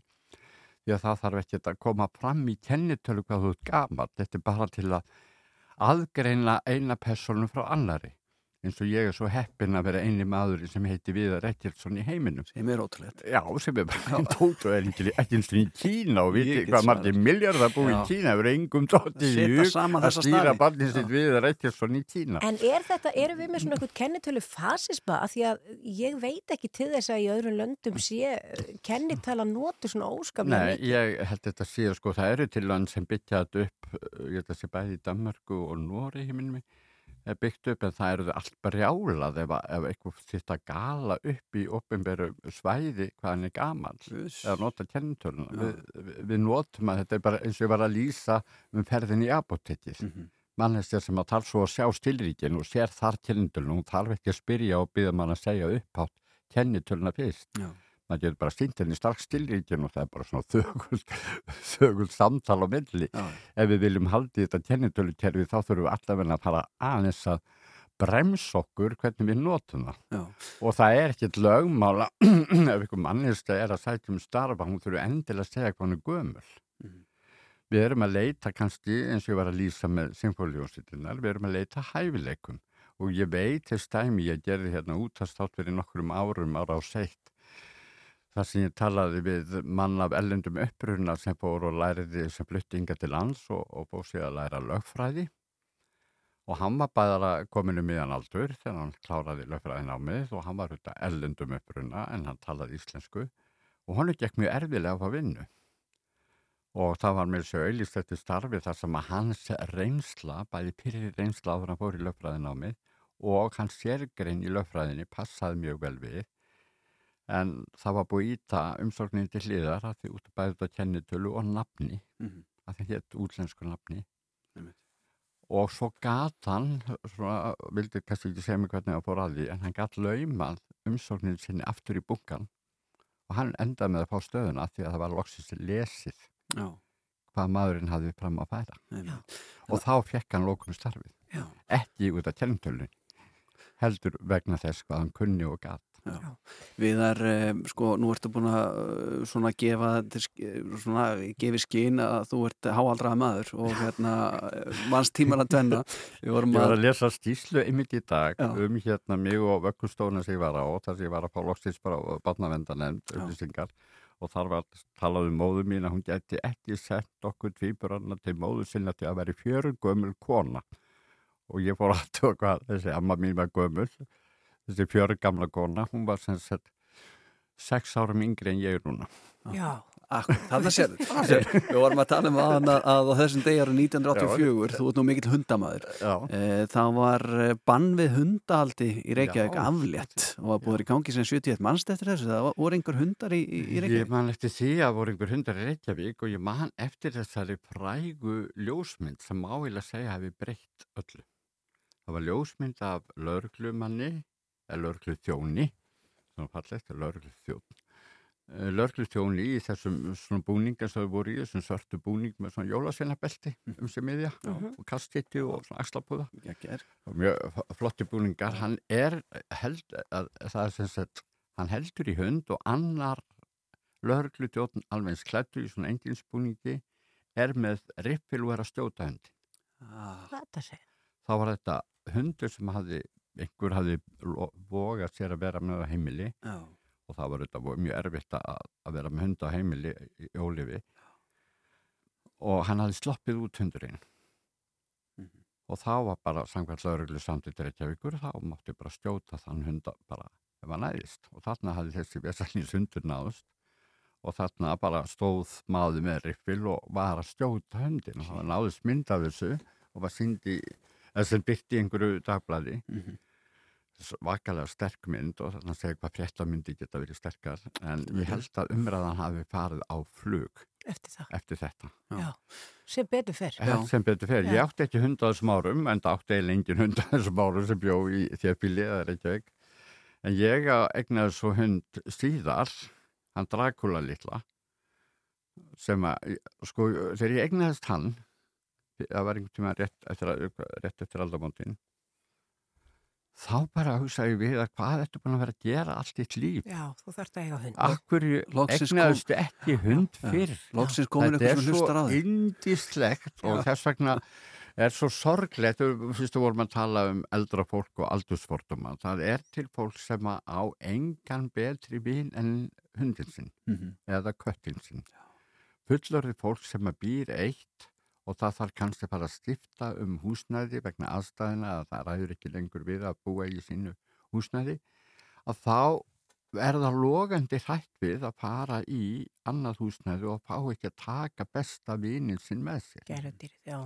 Speaker 7: Því að það þarf ekki að koma fram í kennitölu hvað þú ert gamall. Þetta er bara til að aðgreina eina personu frá annari eins og ég er svo heppin að vera eini maður sem heiti Viðar Ekkilsson í heiminum.
Speaker 2: Sem er ótrúlegt.
Speaker 7: Já, sem er bara einn tótt og er ekki, eins og í Kína og viti hvað margir miljardar búið í. Kína hefur engum tótt í hug að stýra barnið sitt. Viðar Ekkilsson í Kína.
Speaker 3: En er þetta, erum við með svona eitthvað kennitölu fasisma? Að því að ég veit ekki til þess að í öðrum löndum sé eh, kennitala notu svona óskaplega
Speaker 7: Nei,
Speaker 3: mikið.
Speaker 7: ég held þetta að sé sko, það eru til land sem byggja þetta upp, uh, ég held að er byggt upp en það eru allt brjálað ef, ef eitthvað þýtt að gala upp í opinberu svæði hvað hann er gamal
Speaker 2: Uss.
Speaker 7: eða nota kennitöluna.
Speaker 2: Já.
Speaker 7: Við, við, við notum að þetta er bara eins og ég var að lýsa um ferðin í apotekið.
Speaker 2: Mhm.
Speaker 7: Mannestjar sem að tala svo að sjá stilríkin og sér þar kennitöluna og þarf ekki að spyrja og byggja mann að segja upphátt kennitöluna fyrst
Speaker 2: Já.
Speaker 7: Maður getur bara stýnt henni strax stilríkin og það er bara svona [laughs] þögul, þögul samtal á milli.
Speaker 2: Já.
Speaker 7: Ef við viljum haldi þetta kennitölukerfi þá þurfum við allavega að fara aðeins að bremsa okkur hvernig við notum það.
Speaker 2: Já.
Speaker 7: Og það er ekkit lögmála [clears throat] ef ykkur mannista er að sætja um starfa, hún þurfi endilega að segja hvað hún er gömul.
Speaker 2: Mhm.
Speaker 7: Við erum að leita kannski, eins og ég var að lýsa með symfóljónsitunar, við erum að leita hæfileikum og ég veit þess dæmi, ég gerði hérna útastátt fyrir nokkrum árum ára á seitt þar sem ég talaði við mann af ellendum uppruna sem fór og læriði sem fluttinga til lands og, og fór sér að læra lögfræði. Og hann var bæðara kominu miðan aldur þegar hann kláraði lögfræðin á mið og hann var þetta ellendum uppruna en hann talaði íslensku. Og hann gekk mjög erfilega á að vinnu. Og það var mér svo auðlist þetta starfi þar sem að hans reynsla, bæði fyrir reynsla en hann fór í lögfræðin á mið og hans sérgrein í lögfræðinni passaði mjög vel við en það var búið íta umsorgnin til hliðar að því út að bæði þetta kennitölu og nafni
Speaker 2: Mhm.
Speaker 7: að því hétt útlensku nafni
Speaker 2: Einmitt.
Speaker 7: og svo gat hann svona, vildi kannski ekki segja mig hvernig það fór að því en hann gat laumað umsorgnin sinni aftur í bunkan og hann endaði með að fá stöðuna því að það var loksins lesið
Speaker 2: Já.
Speaker 7: hvað maðurinn hafði fram að færa
Speaker 2: Einmitt.
Speaker 7: og þá fekk hann lókum starfið
Speaker 2: Já.
Speaker 7: ekki út af kennitölun heldur vegna þess hvað hann kunni og gat
Speaker 2: Já. Viðar, eh, sko, nú ertu búin að eh, svona gefa eh, svona gefi skinn að þú ert háaldraða maður og hérna [laughs] manns tímar að tvenna við vorum
Speaker 7: Ég var
Speaker 2: að,
Speaker 7: að lesa stíslu einmitt í dag
Speaker 2: Já.
Speaker 7: um hérna mig og vökkustofna sem ég var á þar sem ég var að fá loksins bara barnavendanemnd
Speaker 2: Já.
Speaker 7: upplýsingar og þar var talað um móðu mín að hún gæti ekki sett okkur tvíburanna til móðu sinna til að vera fjörun gömul kona og ég fór að tóka hvað þessi amma mín var gömul þessi fjörun gamla kona hún var sem sagt sex árum yngri en ég er núna.
Speaker 3: Já,
Speaker 2: akkur, þarna sér [laughs] við vorum að tala um að, að á þessum degi ára 1984, þú ert nú mikill hundamaður
Speaker 7: Já,
Speaker 2: Eh, Það var eh, bann við hundahaldi í Reykjavík
Speaker 7: Já.
Speaker 2: aflétt og var búið í gangi sem 71 mannst eftir þessu, það voru einhver hundar í, í í
Speaker 7: Ég
Speaker 2: Reykjavík?
Speaker 7: man eftir því að voru einhver hundar í Reykjavík og ég man eftir þessari frægu ljósmynd sem áilega segja hafi breytt öllu. Það var ljósmynd af lauruglumanni, lauruglu þjóni, svona fallegt, lörglustjón. Lörglustjón í þessum svona búninga sem þau voru í, þessum svörtu búning með svona jólasveinabelti um sig miðja og kastitti og svona axlapúða og mjög flotti búningar. Hann er, held, að, það er sem sagt, hann heldur í hund og annar lörglustjón alveg eins klættur í svona enginsbúningi er með riffil og er að stjóta hundi.
Speaker 2: Ah,
Speaker 7: þá var þetta hundur sem hafði, einhver hafði lo- vogað sér að vera með á heimili
Speaker 2: já.
Speaker 7: og það var vo- mjög erfitt að, að vera með hund á heimili í, í ólifi. Og hann hafði sloppið út hundurinn.
Speaker 2: Mhm.
Speaker 7: og þá var bara samkvæmt lauruglu samtidig Reykjavíkur þá mátti bara stjóta þann hunda bara ef hann næðist og þarna hafði þessi vesalins hundur náðust og þarna bara stóð maður með riffil og var að stjóta hundin og það náðist mynd af þessu og var síndi eða sem byrti einhverju dagblæði
Speaker 2: Mhm.
Speaker 7: vakalega sterk mynd og þannig að segja hvað fréttamyndi geta verið sterkar en ég held að umræðan hafi farið á flug
Speaker 3: Eftir
Speaker 7: eftir þetta
Speaker 2: Já.
Speaker 3: Já. Sem betur fyrr.
Speaker 2: Já.
Speaker 7: sem betur fer, ég átti ekki hund á þessum árum en það átti eiginlega engin hund á þessum árum sem bjó í þjafbíli eða Reykjavík en ég egnaði svo hund síðar hann Dracula litla sem að, sko, þegar ég egnaðist hann það var einhvern tíma rétt eftir, að- rétt eftir aldamótin. Þá bara hugsaði við að hvað ertu búin að vera að gera allt þitt líf?
Speaker 3: Já, þú þarft að eiga hund.
Speaker 7: Akkur egnaðistu ekki hund fyrr? Þetta er
Speaker 2: sem
Speaker 7: svo
Speaker 2: hlustar á þig.
Speaker 7: indislegt og þess vegna er svo sorglegt, fyrstu vorum að tala um eldra fólk og aldursforduma það er til fólk sem að á engan betri vin en hundin sinn
Speaker 2: Mhm.
Speaker 7: eða köttin sinn. Fullorði fólk sem að býr eitt og það þarf kannski bara að stifta um húsnæði vegna aðstæðina að það ræður ekki lengur við að búa í sínu húsnæði að þá er það logandi hrætt við að fara í annað húsnæði og fá ekki að taka besta vinin sinn með sér
Speaker 3: Gæludýrið, já.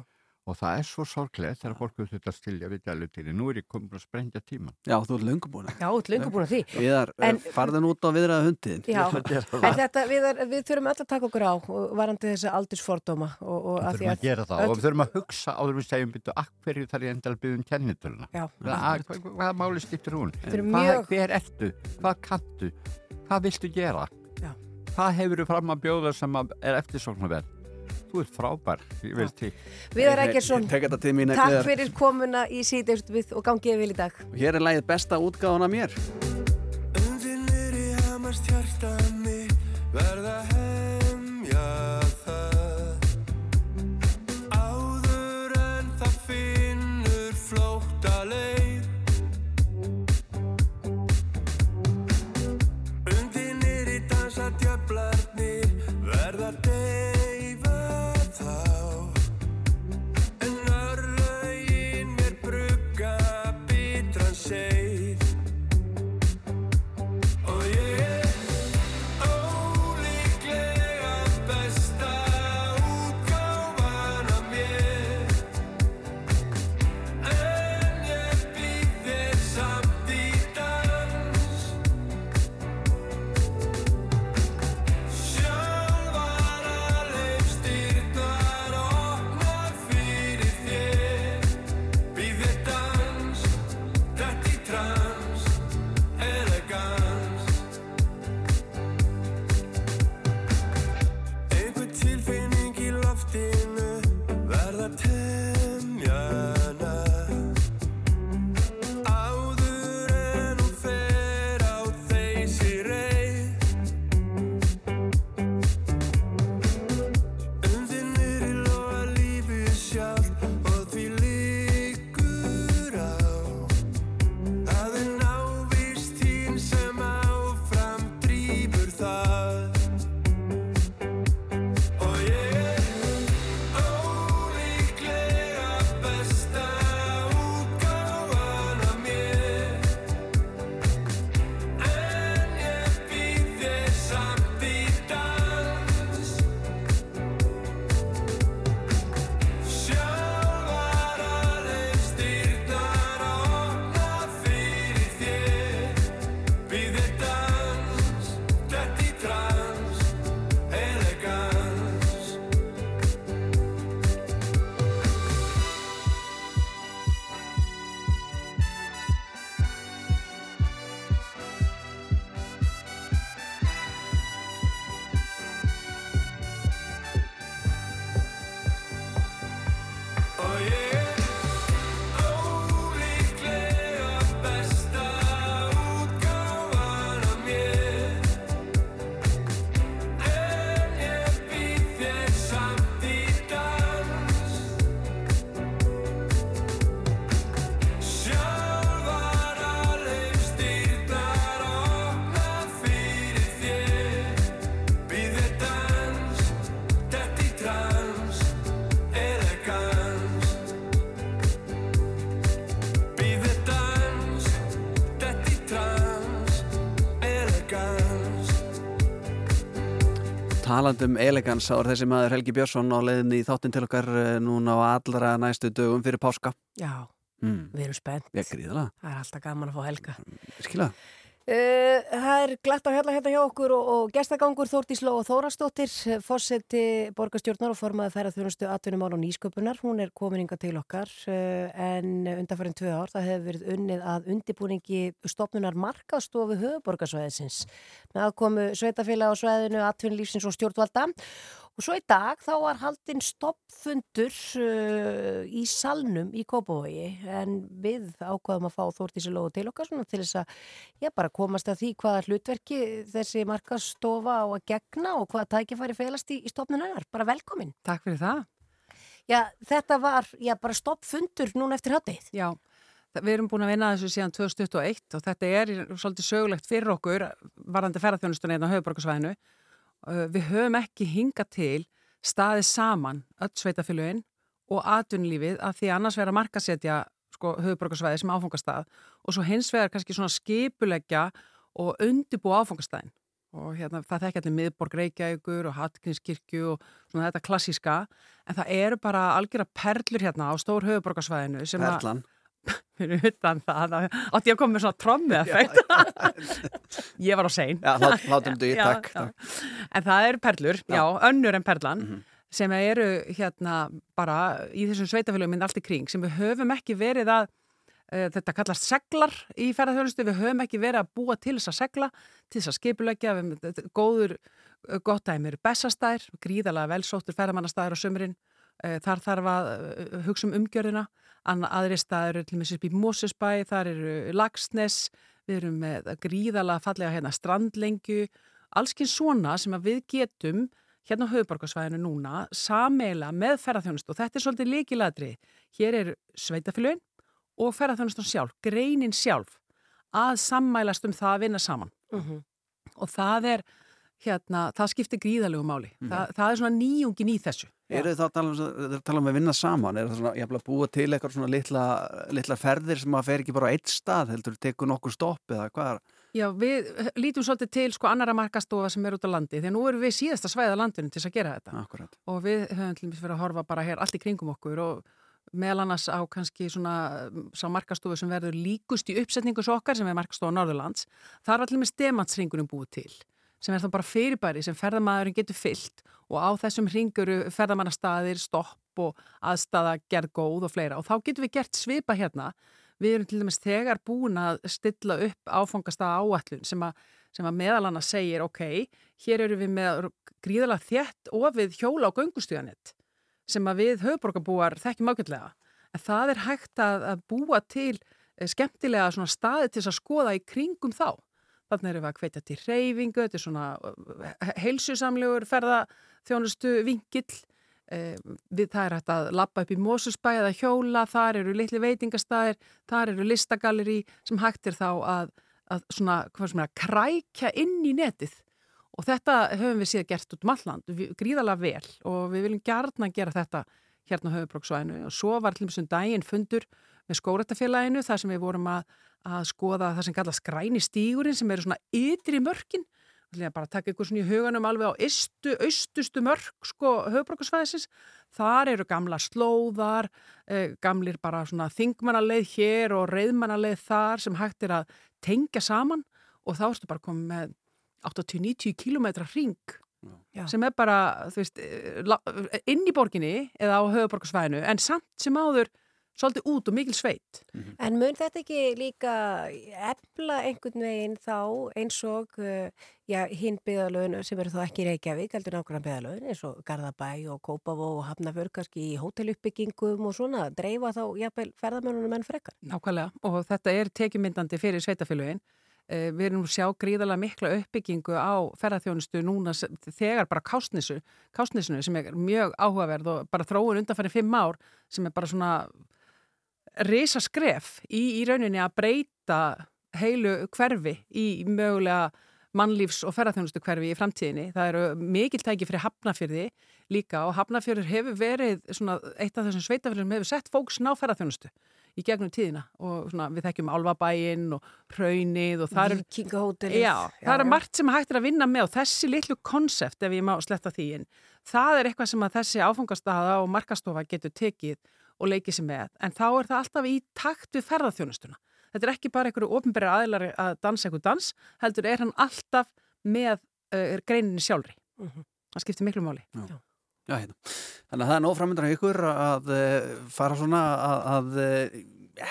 Speaker 7: Og það er svo sorglega þegar fólk við þetta stilja við gælutýri nú er ég komin að sprengja tíman
Speaker 2: Já, þú ert löngu búin að.
Speaker 3: Já, þú ert löngu búin að því.
Speaker 2: Viðar,
Speaker 3: En-
Speaker 2: farðin út á viðraða hundiðin.
Speaker 3: Já, en þetta, við, er, við þurfum öll að taka okkur á og varandi þessa aldursfordóma og, og
Speaker 7: við
Speaker 3: að
Speaker 7: þurfum að
Speaker 3: að
Speaker 7: gera það og við þurfum að hugsa áður en við segjum byrju, hverju þarf ég endal að byggja um kennitöluna
Speaker 3: Já,
Speaker 7: Hvað, hvað, hvað máli skiptir hún?
Speaker 3: Mjög-
Speaker 7: Hver ertu? Hvað kantu? Hvað viltu gera?
Speaker 3: Já.
Speaker 7: Hvað hefur þú fram að bjóða sem að er eftirsóknarverð? Þú ert frábær, ég veist því.
Speaker 3: Viðar Eggersson,
Speaker 2: til
Speaker 3: takk fyrir komuna í síðdeist við og gangið vil í dag.
Speaker 2: Hér er lægið besta útgáðan af mér.
Speaker 8: Undir niðri hamast hjarta mitt verða hemja
Speaker 2: Talandum elegans er þessi maður Helgi Björnsson á leiðinni í þáttin til okkar eh, núna á allra næstu dögum fyrir páska.
Speaker 3: Já,
Speaker 2: Mm.
Speaker 3: við erum spennt.
Speaker 2: Ég gríðala,
Speaker 3: Það er alltaf gaman að fá helga.
Speaker 2: skilja.
Speaker 3: Glatt að hérna hérna hjá okkur og, og gestagangur Þórtís Lóa Þórastóttir, fósetti borgarstjórnar og formaði ferðarþjónustu atvinnumál og nýsköpunar. Hún er komin inga til okkar uh, en undanfærin tvö ár það hefur verið unnið að undibúningi stopnunar markastofu höfuborgarsvæðisins með aðkomu sveitafélag á svæðinu, atvinnulífsins og stjórnvalda. Og svo í dag þá var haldinn stoppfundur uh, í salnum í Kópavogi en við ákvaðum að fá Þórtísi Lóa til okkar svona til þess að ég bara komast að því hvaða hlutverki þessi markastofa á að gegna og hvaða tækifæri felast í, í stopnun hennar. Bara velkomin.
Speaker 9: Takk fyrir það.
Speaker 3: Já, þetta var já, bara stoppfundur núna eftir hátið.
Speaker 9: Já, við erum búin að vinna þessu síðan 2021 og þetta er svolítið sögulegt fyrir okkur varðandi ferðarþjónustuna einn á höfuborgarsvæðinu. Við höfum ekki hinga til staðið saman öll sveitafélugin og atvinnulífið að því annars vera að markasetja sko, höfuborgarsvæði sem áfangastað og svo hins vegar kannski svona skipuleggja og undibúa áfangastæðin og hérna, það þekki allir miðborg Reykjavíkur og Hallgrímskirkju og svona þetta klassíska en það eru bara algjöra perlur hérna á stór höfuborgarsvæðinu að
Speaker 2: Perlan. [laughs]
Speaker 9: fyrir utan það að- átti ég að koma með svona trommi effekt [laughs] ég var á sein.
Speaker 2: Já, lát- látum [laughs]
Speaker 9: Já,
Speaker 2: takk, takk.
Speaker 9: en það eru perlur, já, önnur en perlan
Speaker 2: Mhm.
Speaker 9: sem eru hérna bara í þessum sveitafélagum minn allt í kring sem við höfum ekki verið að uh, þetta kallast seglar í ferðarþjónustu við höfum ekki verið að búa til þess að segla til þess að skipulegja góður, uh, gott dæmi eru Bessastær, gríðalega velsóttur ferðamannastæður á sömurinn uh, þar þarf að uh, hugsa um umgjörðina aðri staður til með sér upp í Mósusbæ, þar eru Lagsnes, við erum með gríðalega fallega hérna strandlengju, allskinn svona sem við getum hérna á höfuborgarsvæðinu núna sameila með ferðarþjónustu og þetta er svolítið líkiladri. Hér er sveitafélugin og ferðarþjónustun sjálf, greinin sjálf að sammælast um það að vinna saman. Og það er hérna, það skiptir gríðalegu máli. Þa, það er svona nýjungin í þessu.
Speaker 2: Eru þið þá að tala um, tala um að vinna saman? Er það svona, ég að búa til eitthvað svona litla, litla ferðir sem að fer ekki bara á eitt stað, heldur tekur nokkur stopp eða hvað er?
Speaker 9: Já, við lítum svolítið til sko annara markastofa sem er út á landi því að nú erum við síðasta svæða landinu til að gera þetta
Speaker 2: Akkurat.
Speaker 9: og við höfum til dæmis verið að horfa bara hér allt í kringum okkur og meðal annars á kannski svona um, sá markastofu sem verður líkust í uppsetningu svo okkar sem er markastofa Norðurlands þar var til dæmis demansringunum búið til sem er þá bara fyrirbæri sem ferðamæðurinn getur fyllt og á þessum ringuru ferðamannastaðir, stopp og aðstaða gerð góð og fleira. Og þá getum við gert svipa hérna. Við erum til dæmis þegar búin að stilla upp áfangastaða áallun sem að, sem að meðal annars segir ok, hér eru við með gríðalega þétt og við hjóla á göngustíðanett sem að við höfuborgarbúar þekkjum ágætlega. En það er hægt að, að búa til eh, skemmtilega staði til að skoða í kringum þá þannig erum við að hvetja til reyfingu þetta er svona eh, heilsusamlegur ferðaþjónustu vingill Eh, við það er hægt að lappa upp í Mósusbæ eða hjóla, þar eru litli veitingastæðir, þar eru listagalleri sem hægt er þá að, að svona, hvað sem er að krækja inn í netið. Og þetta höfum við síðan gert út um alland, gríðalega vel og við viljum gjarnan gera þetta hérna á höfubróksvæðinu og svo var þessum daginn fundur með skóretafélaginu þar sem við vorum að, að skoða það sem kallast græni stígurinn sem eru svona ytri mörkin bara að taka ykkur svona í huganum alveg á istu, austustu mörg sko höfbrukarsvæðisins. Þar eru gamla slóðar, eh, gamlir bara svona þingmannaleið hér og reyðmannaleið þar sem hægt er að tengja saman og þá ertu bara komið með 80-90 kilometra ring
Speaker 3: Já.
Speaker 9: sem er bara veist, eh, inn í borginni eða á höfuborgarsvæðinu en samt sem áður svolítið út og mikil sveit.
Speaker 3: En mun þetta ekki líka efla einhvern veginn þá eins og uh, já, hinn byggðalögin sem eru þá ekki í Reykjavík, heldur nákvæmlega byggðalögin eins og Garðabæ og Kópavó og Hafnafjörg kannski í hóteluppbyggingum og svona, dreifa þá jafnvel ferðamennunum enn frekar.
Speaker 9: Nákvæmlega og þetta er tekjumyndandi fyrir sveitafélögin. Eh, Við erum að sjá gríðarlega mikla uppbyggingu á ferðarþjónustu núna þegar bara kásnisu, kásnisunu sem er mjög áhugaverð og bara þróun undanfæri fimm ár sem er bara svona risaskref í, í rauninni að breyta heilu hverfi í mögulega mannlífs og ferðarþjónustu hverfi í framtíðinni. Það eru mikil tæki fyrir hafnafyrði líka og hafnafjörður hefur verið svona eitt af þessum sveitafjörðum hefur sett fóks ná ferðarþjónustu í gegnum tíðina og svona, við þekkjum Álfabæinn og Hraunið og það er það er margt sem hægt er að vinna með og þessi litlu konsept, ef ég má sletta því inn, það er eitthvað sem að þessi áfangastaða og markastofa getur tekið og leikið sér með, en þá er það alltaf í takt við ferðarþjónustuna. Þetta er ekki bara einhverju ofnbæri aðilar að dansa einhver dans, heldur er hann alltaf með uh, greininni sjálfri.
Speaker 3: Mhm.
Speaker 9: Það skiptir miklu máli.
Speaker 2: Já, hérna. Þannig að það er nóg framöndan á ykkur að uh, fara svona að, að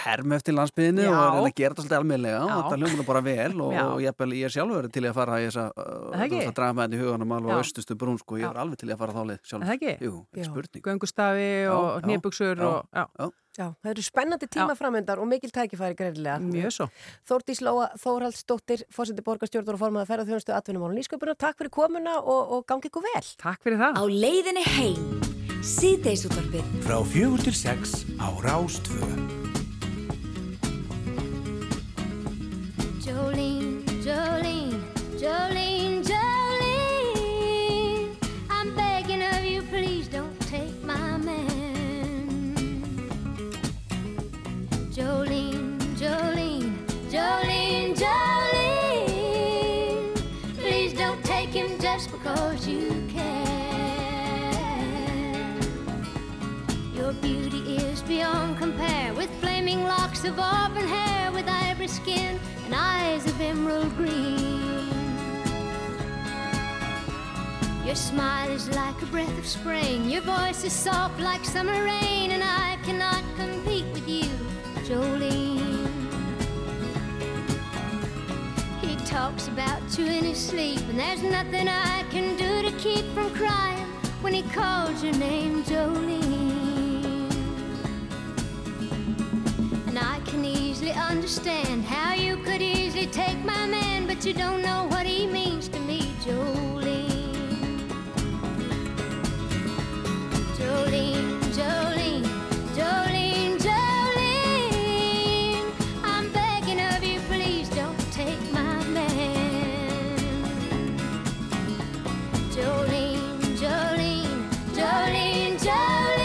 Speaker 2: herma eftir landsbyðinu og reyna að gera þetta svolítið almennilega og þetta hljóma bara vel og, og ég, ég er sjálfur til í að fara í þessa uh, þetta í huganum alveg austustu brún sko, ég er alveg til í að fara þálið sjálfur.
Speaker 9: Er það ekki?
Speaker 2: Jú, ekki
Speaker 9: Já.
Speaker 2: spurning.
Speaker 9: Göngustafi og.
Speaker 2: Já,
Speaker 3: það eru spennandi tíma framöndar og mikil tækifæri
Speaker 9: svo.
Speaker 3: Þórdís Lóa Þórhaldsdóttir, fórseti borgarstjórnar og formaði ferðarþjónustu atvinnumál og nýsköpunar. Takk fyrir komuna og, og gangi ykkur vel.
Speaker 9: Takk fyrir það.
Speaker 10: Á leiðinni heim. Síðdeisútvarfið.
Speaker 1: Frá fjögur til sex á Rástvö.
Speaker 11: Jolene, Jolene, Jolene. I'm begging of you, please don't take my man. Jolene, Jolene, Jolene, Jolene. Please don't take him just because you can. Your beauty is beyond compare with flaming locks of auburn hair, of emerald green. Your smile is like a breath of spring, your voice is soft like summer rain, and I cannot compete with you, Jolene. He talks about you in his sleep, and there's nothing I can do to keep from crying when he calls your name, Jolene. And I can easily understand how you could easily take my man, but you don't know what he means to me, Jolene. Jolene, Jolene, Jolene, Jolene. I'm begging of you, please don't take my man. Jolene, Jolene, Jolene, Jolene.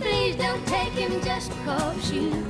Speaker 11: Please don't take him just because you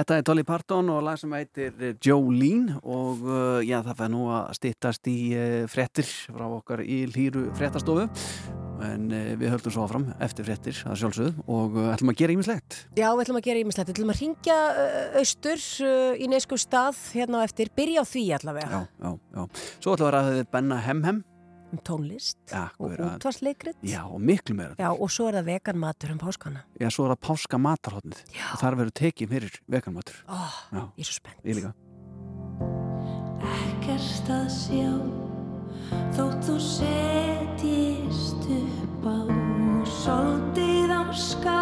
Speaker 2: Þetta er Dolly Parton og lag sem heitir Jolene og uh, já, það fær nú að styttast í uh, frettir frá okkar í hlýru frettastofu en uh, við höldum svo áfram eftir frettir að sjálfsögðu og uh, ætlum að gera ímislegt.
Speaker 3: Já, við ætlum að gera ímislegt. Við ætlum að ringja uh, austur uh, í neysku stað hérna á eftir. Byrja á því allavega.
Speaker 2: Já, já, já. Svo ætlum við að ræða Benna Hemhem.
Speaker 3: Um tónlist
Speaker 2: Já,
Speaker 3: og
Speaker 2: akkurat.
Speaker 3: útvarsleikrit.
Speaker 2: Já, og miklu meira.
Speaker 3: Já, og svo er það vegan matur um páskana.
Speaker 2: Já, svo er það páska matarhóttnið og þar verður tekið fyrir veganmatur.
Speaker 3: Ó,
Speaker 2: Já.
Speaker 3: ég er svo spennt.
Speaker 2: Ég líka.
Speaker 12: ekkert að sjá þótt þú setjist upp á soldið á ská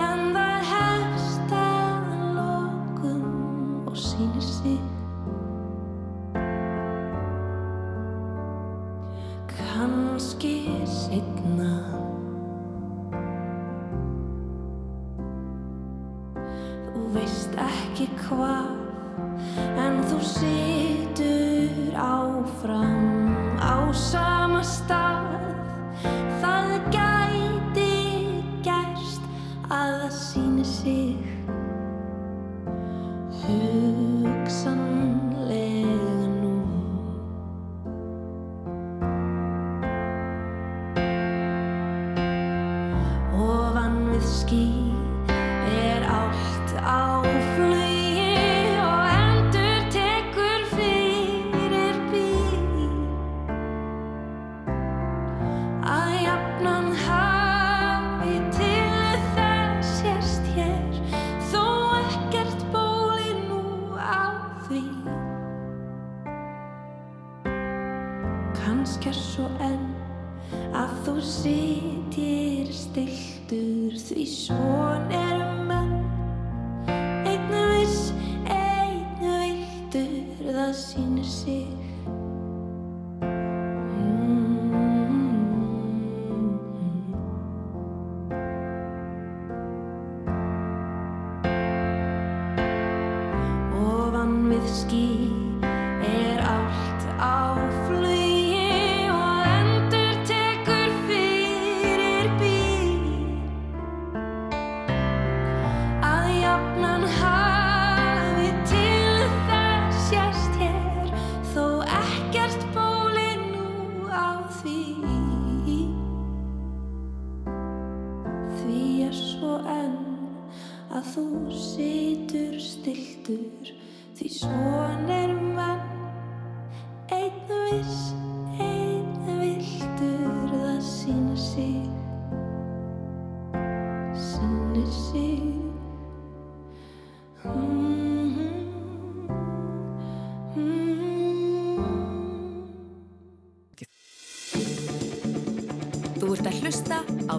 Speaker 12: en það kannski setna þú veist ekki hvað En þú situr áfram á sama stað. Það gæti gerst að það sýnir sig. Hugsanlega stiltur því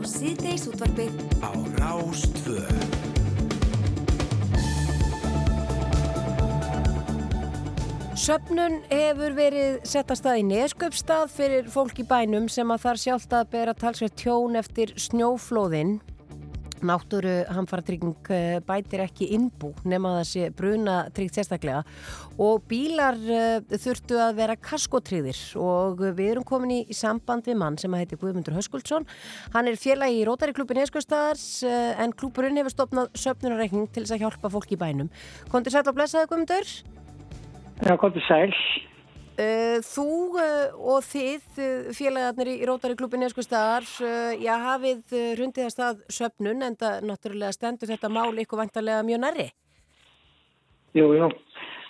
Speaker 12: á
Speaker 10: síðdeis útvarpið
Speaker 1: á Rástvö.
Speaker 3: Söfnun hefur verið sett að stað í nesköpstað fyrir fólk í bænum sem að þar sjálft að bera talsveit tjón eftir snjóflóðin. Náttúru hamfaratrygging eh, bætir ekki innbú nema sé bruna tryggt sérstaklega og bílar uh, þurftu að vera kaskotryggðir og við erum komin í, í samband við mann sem að heiti Guðmundur Höskuldsson. Hann er félagi í Rótari klubin Eskustadars uh, en klúburinn hefur stopnað söfnunarreikning til þess að hjálpa fólk í bænum. Kondur sætt að blessaði Guðmundur?
Speaker 13: Já, komdu sæl.
Speaker 3: Uh, þú uh, og þið uh, félagarnir í Rótari klubin Eskustadar já, hafið uh, rundið að stað söpnun en það náttúrulega stendur þetta mál ykkur vantarlega mjög nærri?
Speaker 13: Jú, jú,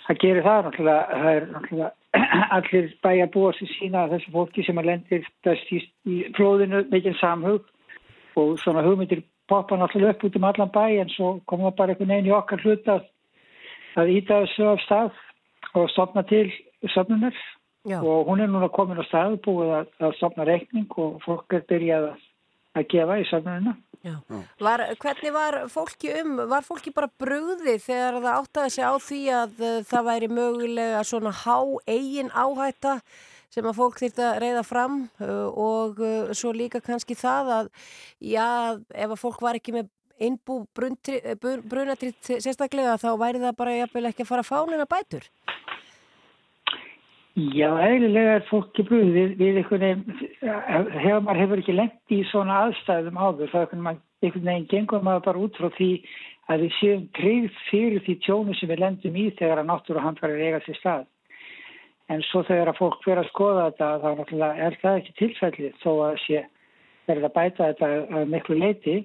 Speaker 13: það gerir það náttúrulega, það er náttúrulega [clears throat] allir bæja búa sem sína þessu fólki sem að lendir í, flóðinu mikið samhug og svona hugmyndir poppa náttúrulega upp út um allan bæ en svo koma bara einhvern veginn í okkar hlut að íta þessu af stað og stopna til söfnunar
Speaker 3: Já.
Speaker 13: og hún er núna komin á stað búið að, að stopna reikning og fólk er byrjað að, að gefa í söfnunina.
Speaker 3: var, Hvernig var fólki um, var fólki bara brugði þegar það áttaði sig á því að uh, það væri mögulega svona há eigin áhætta sem að fólk þýrt að reyða fram uh, og uh, svo líka kannski það að já, ef að fólk var ekki með innbú brunatritt sérstaklega þá væri það bara jafnvel ekki að fara að fánina bætur
Speaker 13: Já, eðlilega er fólki brúð við, við einhvern veginn, hefur maður hefur ekki lengt í svona aðstæðum áður, einhvern veginn, einhvern veginn gengur maður bara út frá því að við séum treyð fyrir því tjónu sem við lendum í þegar að náttúru handvarir eiga sér stað. En svo þegar að fólk fyrir að skoða þetta, þá er það ekki tilfellið þó að sé verið að bæta þetta að miklu leiti.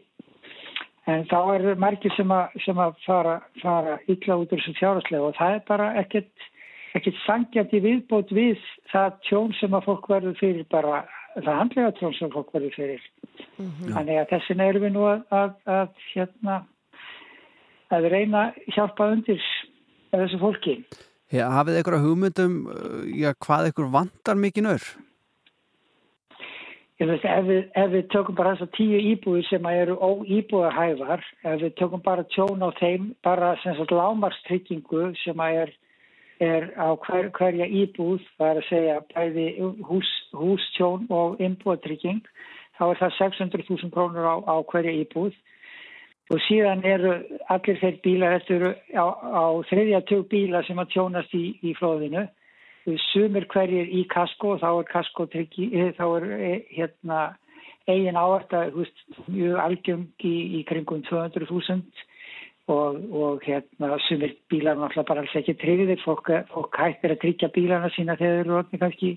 Speaker 13: En þá er margir sem að, sem að fara, fara illa út úr þessu fjárháslega og það er bara ekkert ekkert sangjandi viðbót við það tjón sem að fólk verður fyrir bara, það handlega tjón sem fólk verður fyrir. Þannig að þessin erum við nú að, að, að hérna að reyna að hjálpa undir þessu fólki.
Speaker 2: Já, hafið ykkur hugmyndum uh, já, hvað ykkur vantar mikið nör?
Speaker 13: Ég veist, ef við, ef við tökum bara þessar tíu íbúið sem að eru óíbúðahæfar, ef við tökum bara tjón á þeim, bara sem sagt lámarstryggingu sem að er er á hver, hverja íbúð, það er að segja bæði hús, hústjón og innbúðatrygging, þá er það 600.000 krónur á, á hverja íbúð. Og síðan eru allir þeir bílar, eru á, á þriðja tjók bíla sem að tjónast í, í flóðinu, sumir hverjir í kasko, þá er kasko tryggi, þá er hérna eigin algjörn í, í kringum 200.000 og, og hérna sumir bílar náttúrulega bara alls ekki tryggðir. Fólk, fólk hættir að tryggja bílarna sína þegar þeir eru orðni kannski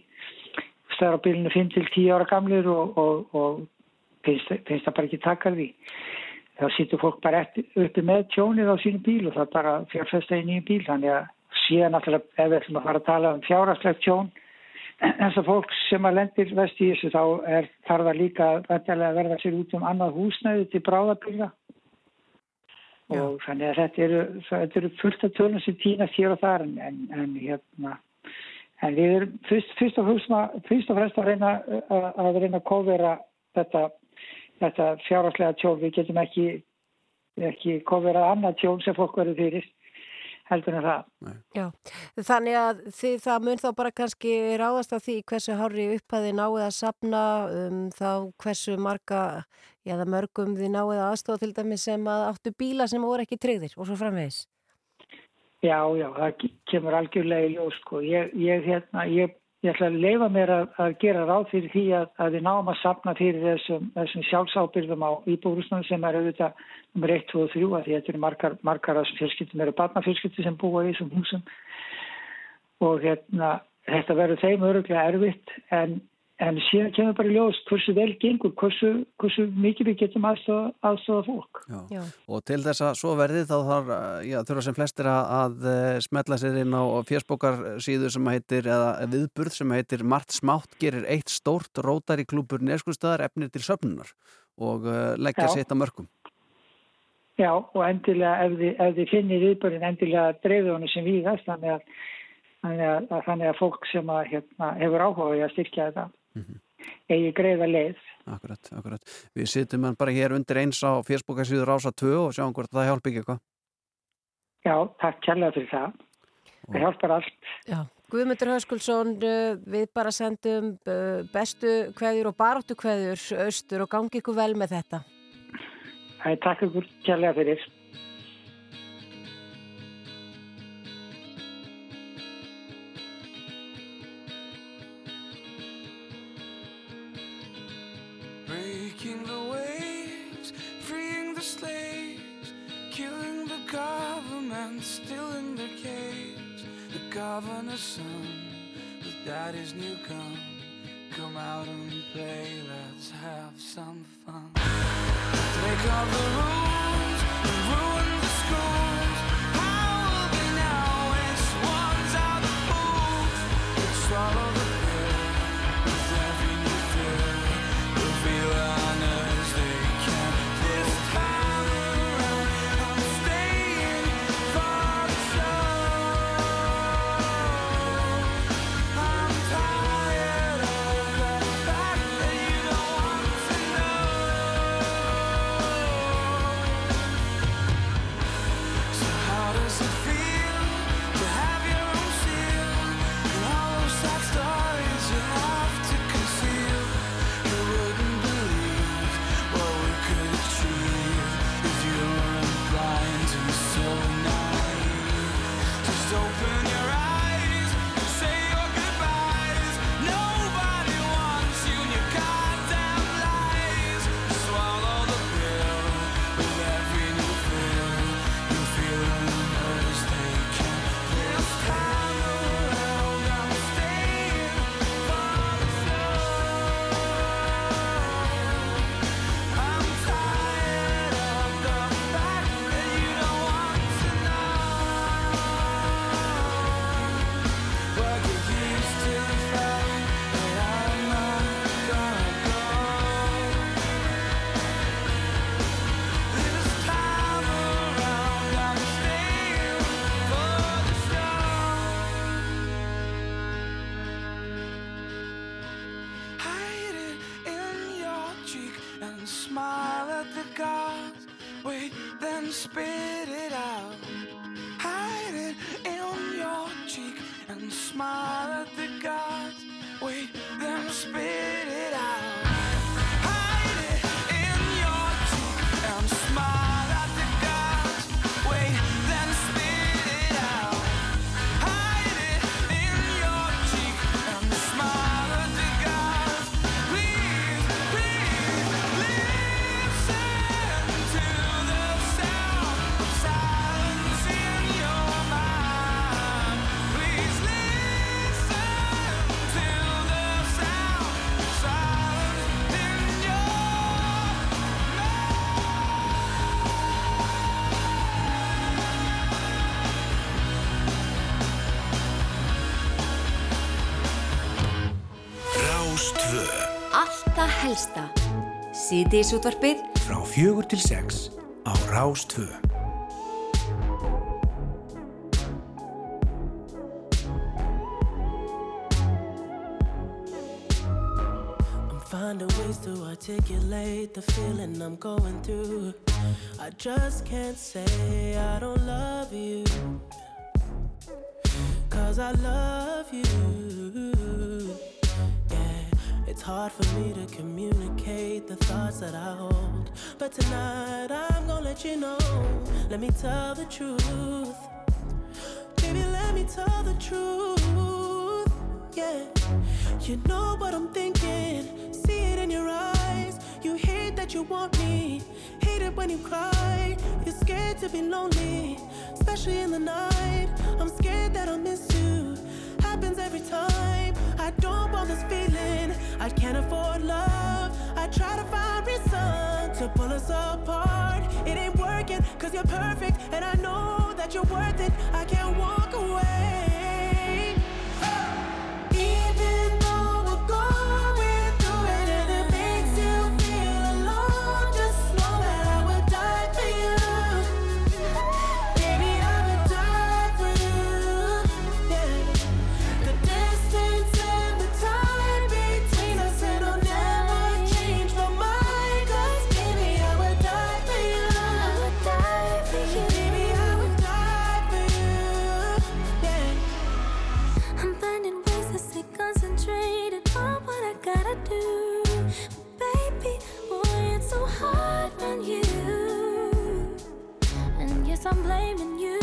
Speaker 13: stæðar á bílinu 5-10 ára gamlir og, og, og finnst, finnst það bara ekki takkar því. Þá sýttur fólk bara uppi með tjónið á sínu bíl og það bara fjárfesta í nýju bíl. Þannig að síðan náttúrulega ef við ætlum að fara að tala um fjárhagslegt tjón [clears throat] þess að fólk sem að lendir vest í þessu þá er þarf það líka að verða sér út um annað húsnæði til bráðabíla og þannig að þetta eru, þetta eru fullt af tölum sem týnast hér og þar en, en, en hérna en við erum fyrst, fyrst, og, fremst að reyna að, að reyna að kofera þetta, þetta fjárhagslega tjón. Við getum ekki ekki kofera annað tjón sem fólk verður fyrir heldur en það
Speaker 3: Já, þannig að þið, það mun þá bara kannski ráðast af því hversu hári upphæði náið að sapna um, þá hversu marga, já það mörgum þið náið að aðstofa til dæmi sem að áttu bíla sem voru ekki tryggðir og svo framvegis.
Speaker 13: Já, já, það kemur algjörlega í ljós sko. Ég, ég, hérna, ég, ég ætla að leifa mér að, að gera ráð fyrir því að, að við náum að sapna fyrir þessum, þessum sjálfsábyrðum á íbúrúsnum sem er auðvitað nummer 1, 2 og 3 að því þetta eru margar, margar af þessum fjölskyldum eru barnafjölskyldi sem búa í þessum húsum. Og hérna, þetta verður þeim öruglega erfitt en En síðan kemur bara í ljós hversu vel gengur, hversu, hversu mikið við getum aðstofa, aðstofa fólk.
Speaker 2: Já. Já. Og til þess að svo verði þá þarf, já, þurfa sem flestir að, að eh, smetla sér inn á fjersbókarsíðu sem heitir, eða viðburð sem heitir Mart Smátt gerir eitt stórt rótari klúpur neskustadar efnir til söfnunar og uh, leggja sér þetta mörgum.
Speaker 13: Já, og endilega ef þið, ef þið finnir viðbörðin endilega dreifðu honu sem þannig að, þannig að, þannig að fólk sem að, hérna, hefur áhuga í að styrkja þetta mm -hmm. eigi greiða leið.
Speaker 2: Akkurat, akkurat. Við sittum hann bara hér undir eins á fjersbókarsíður ása 2 og sjáum hvort það hjálp ekki eitthvað.
Speaker 13: Já, takk kærlega fyrir það. Það hjálpar allt.
Speaker 3: Já, Guðmundur Höskulsson, við bara sendum bestu kveðjur og baróttu kveðjur austur og gangi ykkur vel með þetta.
Speaker 13: Það er takk ykkur kærlega fyrir.
Speaker 8: Breaking the waves, freeing the slaves, killing the government, still in their cage. The governor's son with daddy's new gun. Come out and play, let's have some fun. Break all the rules the schools.
Speaker 10: elsta. Sýtiðsútvarpið
Speaker 1: frá fjögur til sex á Rástvöðu.
Speaker 14: find a ways to articulate the feeling I'm going through. I just can't say I don't love you. Cause I love you. It's hard for me to communicate the thoughts that I hold. But tonight I'm gonna let you know. Let me tell the truth. Baby, let me tell the truth. Yeah, you know what I'm thinking. See it in your eyes. You hate that you want me. Hate it when you cry. You're scared to be lonely, especially in the night. I'm scared that I'll miss you. Happens every time. I don't want this feeling. I can't afford love. I try to find reason to pull us apart. It ain't working, cause you're perfect. And I know that you're worth it. I can't walk
Speaker 12: I'm blaming you.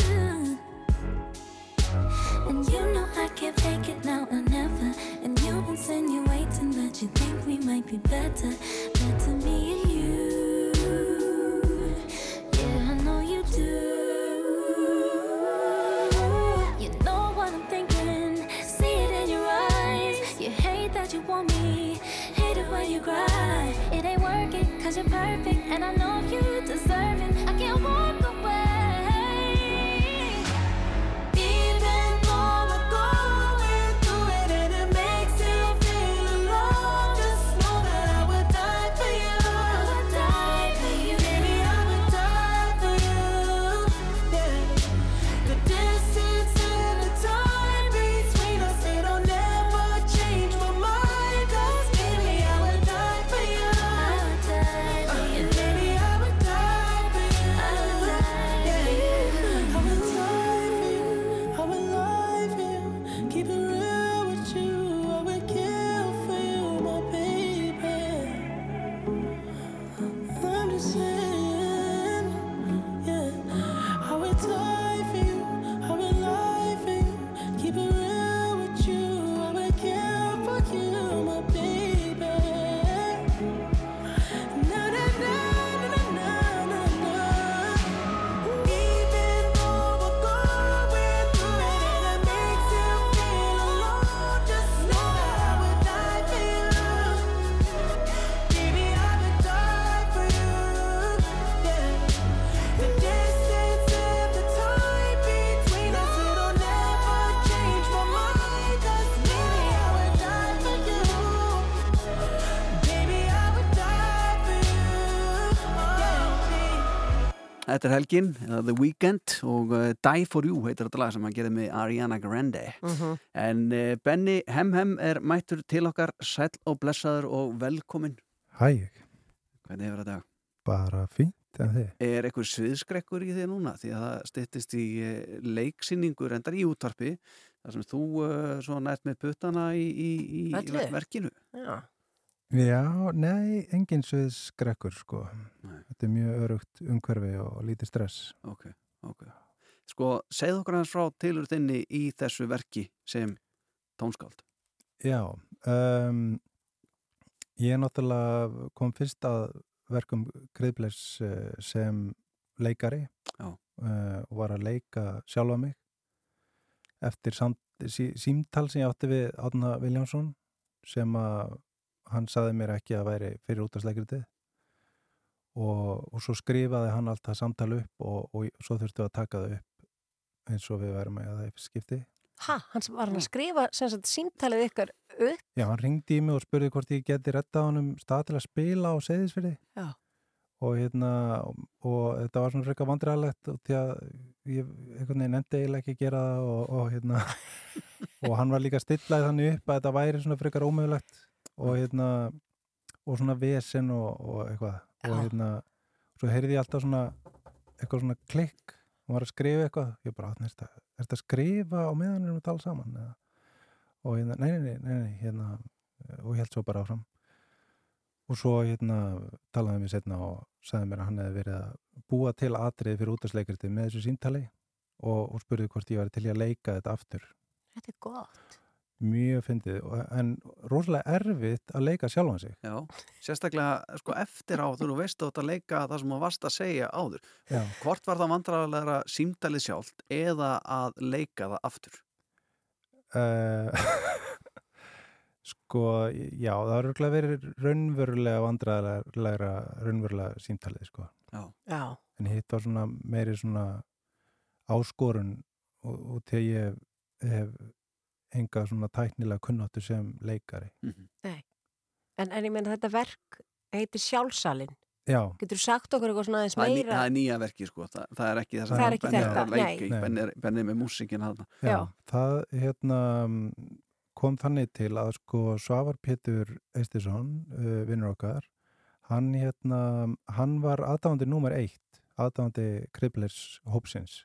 Speaker 12: And you know I can't fake it now or never. And you insinuating that you think we might be better. Better me and you. Yeah, I know you do. You know what I'm thinking. See it in your eyes. You hate that you want me. Hate it when you cry. It ain't working, cause you're perfect. And I know
Speaker 2: Þetta er helgin, eða The Weeknd og uh, Die For You heitir þetta lag sem hann gerði með Ariana Grande
Speaker 3: Mhm.
Speaker 2: en uh, Benny Hemhem er mættur til okkar sæll og blessaður og velkomin
Speaker 15: Hæ,
Speaker 2: Hvernig hefur þetta?
Speaker 15: bara fínt en þið.
Speaker 2: Er eitthvað sviðskrekkur í þig núna? Því að það styttist í uh, leiksýningur endar í útvarpi þar sem þú uh, svo nært með puttana í, í, í, verkinu
Speaker 3: Já.
Speaker 15: Já, nei, engin sviðs skrekkur sko. Þetta er mjög örugt umhverfi og lítið stress.
Speaker 2: Ok, ok Sko, segð okkur hans frá tilur þinni í þessu verki sem tónskáld
Speaker 15: Já, um, ég náttúrulega kom fyrst að verkum Kriðbleis uh, sem leikari
Speaker 2: Já.
Speaker 15: uh, og var að leika sjálfa mig eftir samt, sí, símtal sem ég átti við Átna Viljánsson sem að hann saði mér ekki að væri fyrir útastleikritið og, og svo skrifaði hann allt það samtal upp og, og svo þurftu að taka það upp eins og við værum að það í skipti.
Speaker 3: Ha, hann var hann að skrifa símtalið ykkar upp?
Speaker 15: Já, hann ringdi í mig og spurði hvort ég geti retta honum stað til að spila á seyðisfyrði
Speaker 3: Já.
Speaker 15: og hérna og þetta var svona frekar vandræðalegt og því að ég endi eiginlega ekki að gera það og, og hérna [laughs] og hann var líka stillaði þannig upp að þetta væri svona frekar ómögulegt og hérna og svona vesen og, og eitthvað. Og hérna, svo heyrði ég alltaf svona eitthvað svona klikk hún var að skrifa eitthvað, ég bara, þetta, er þetta að skrifa á meðan erum við að tala saman? Eða? og hérna, nei, nei, nei, nei, nei hérna, og ég held svo bara áfram. Og svo hérna talaði mér setna og sagði mér að hann hefði verið að búa til atriði fyrir útastleikriti með þessu símtali og, og spurði hvort ég var til í að leika þetta aftur.
Speaker 3: Þetta er gott.
Speaker 15: Mjög fyndið en rosalega erfitt að leika sjálfan sig
Speaker 2: Já, sérstaklega sko eftir á þú veist átt að leika það sem þú varst að segja áður.
Speaker 15: Já.
Speaker 2: Hvort var það vandrarlega símtalið sjálft eða að leika það aftur?
Speaker 15: uh, [laughs] sko, já, það har örugglega verið raunverulega vandræðilega raunverulega símtalið, sko.
Speaker 2: Já.
Speaker 3: Já.
Speaker 15: En hitt var svona meiri svona áskorun og, og þegar ég hef enga svona tæknilega kunnáttu sem leikari.
Speaker 3: Nei. En, en ég meina þetta verk heitir Sjálfsalinn.
Speaker 15: Já.
Speaker 3: Getur þú sagt okkur eitthvað svona aðeins
Speaker 2: Það er,
Speaker 3: meira?
Speaker 2: það er nýja verki sko, það, það er ekki þess
Speaker 3: Það er ekki
Speaker 2: Benni
Speaker 3: þetta,
Speaker 2: að. Benni er- Benni er með músikin þarna.
Speaker 15: Já, það hérna kom þannig til að sko Svavar Pétur Eistisson, uh, vinnur okkar, hann hérna, hann var aðdáðandi númer eitt, aðdáðandi kriblers hópsins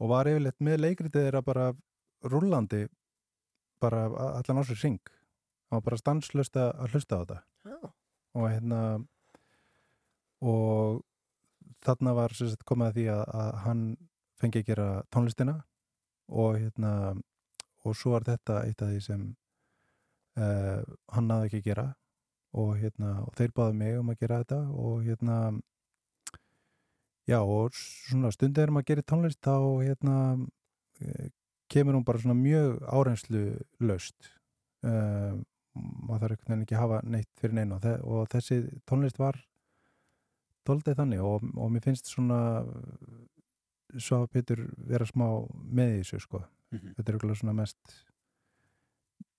Speaker 15: og var yfirleitt með leikritið þeirra bara rullandi bara allan á sér syng. Hann var bara stanslöst að hlusta á þetta.
Speaker 3: Já.
Speaker 15: Og hérna og þarna var sagt, komið að því að, að hann fengi að gera tónlistina og hérna og svo er þetta eitt af því sem uh, hann náði ekki að gera og hérna og þeir báðu mig um að gera þetta og hérna já og svona stundið erum að gera tónlist þá hérna eh, kemur hún bara svona mjög árenslu löst uh, maður þarf einhvern veginn ekki að hafa neitt fyrir neina og, þe og þessi tónlist var doldið þannig og, og mér finnst svona svo að Pétur vera smá með í þessu sko.
Speaker 2: Mhm.
Speaker 15: þetta er okkur svona mest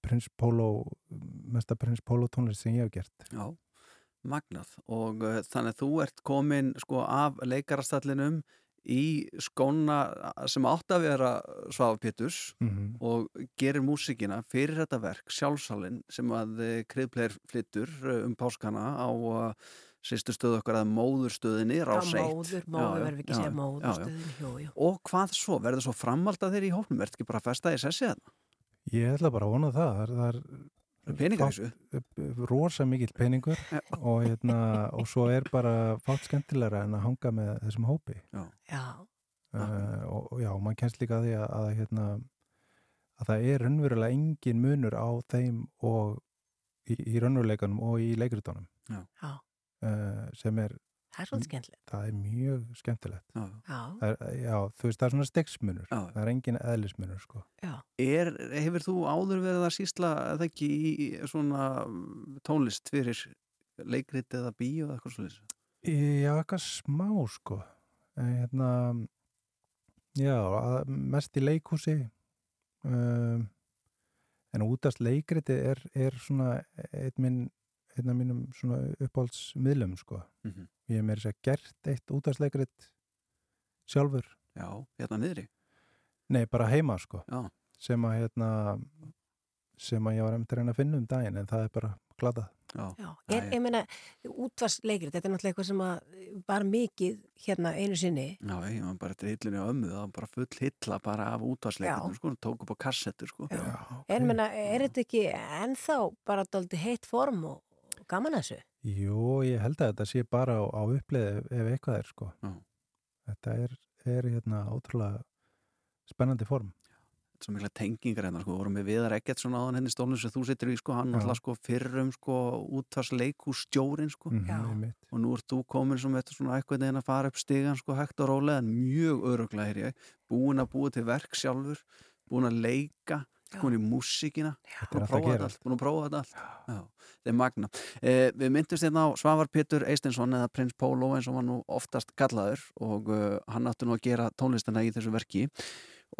Speaker 15: prins Pólo mesta prins Pólo tónlist sem ég hef gert.
Speaker 2: Já, magnað. Og uh, þannig að þú ert komin sko af leikarastallinum í skóna sem átt að vera Svafa Péturs
Speaker 15: Mhm.
Speaker 2: og gerir músikina fyrir þetta verk sjálfsalinn sem að kriðpleir flyttur uh, um páskana á uh, sýstu stöðu okkar að móðurstöðinni rás
Speaker 3: Já,
Speaker 2: 1.
Speaker 3: móður,
Speaker 2: Já,
Speaker 3: móður,
Speaker 2: já,
Speaker 3: verðum við ekki
Speaker 2: já,
Speaker 3: að segja
Speaker 2: já,
Speaker 3: móðurstöðinni,
Speaker 2: já.
Speaker 3: jú, jú.
Speaker 2: Og hvað svo? Verður svo framald að þeir í hóknum? Ertu ekki bara að festa í sessi þarna?
Speaker 15: Ég ætla bara að vona það það er, það er
Speaker 2: Peningar í
Speaker 15: fátt- rosa mikill peningur og, hérna, og svo er bara fátt skemmtilegra en að hanga með þessum hópi
Speaker 2: Já,
Speaker 3: já.
Speaker 15: Uh, og, og já, mann kennst líka að því að, að, hérna, að það er raunverulega engin munur á þeim og í, í raunveruleikanum og í leikritunum
Speaker 2: Já.
Speaker 3: Já.
Speaker 15: Uh, sem er
Speaker 3: Það er svolítið skemmtilegt.
Speaker 15: það er mjög skemmtilegt
Speaker 2: Já.
Speaker 3: Já.
Speaker 15: Það er, já, þú veist, það er svona stegsmunur
Speaker 2: Já.
Speaker 15: það er engin eðlismunur sko.
Speaker 3: Já.
Speaker 2: Er, hefur þú áður verið að sísla eða ekki í svona tónlist fyrir leikrit eða bíó eða eitthvað svolítið?
Speaker 15: Já, eitthvað smá sko en, hérna já, mest í leikhúsi um, en útast leikriti er, er svona einn minn einn af mínum svona uppáhaldsmiðlum sko.
Speaker 2: Mhm.
Speaker 15: ég hef meira sér gert eitt útastleikrit sjálfur.
Speaker 2: Já, hérna niðri?
Speaker 15: Nei, bara heima sko.
Speaker 2: Já.
Speaker 15: sem að hérna sem að ég var einmitt að reyna að finna um daginn en það er bara glatað.
Speaker 2: Já,
Speaker 3: Já, er, ég meina, útvarsleikrit, þetta er náttúrulega eitthvað sem að bara mikið hérna einu sinni.
Speaker 2: Já, ég var bara hillunni á ömmu það var bara full hilla bara af útvarsleikum sko, tók upp á kassettur sko.
Speaker 3: Já. En meina, er þetta ekki ennþá bara daldi heitt form og gaman að þessu?
Speaker 15: Jú, ég held að þetta sé bara á, á uppleið ef, ef eitthvað er sko.
Speaker 2: Já.
Speaker 15: Þetta er, er hérna ótrúlega spennandi form.
Speaker 2: svo mikla tengingar hérna, sko, vorum við viðar ekkert svona áðan henni stólnum sem þú sittur í, sko, hann
Speaker 15: Já.
Speaker 2: alltaf sko fyrrum, sko, útvarsleikússtjórin, sko,
Speaker 15: Mhm, einmitt.
Speaker 2: og nú ert þú komin sem þetta svona eitthvað neginn að fara upp stigan, sko, hægt og rólega, en mjög öruglega, hér ég, búin að búa til verk sjálfur, búin að leika, komin í músíkina, búin að
Speaker 15: allt að
Speaker 2: prófa
Speaker 15: gera
Speaker 2: þetta allt, allt. Já, þetta er magna. Eh, við myndumst hérna á Svavar Pétur Eistinsson eða Prins Pólo eins og hann nú oftast kallaður og uh, hann átti nú að gera tónlistina í þessu verki.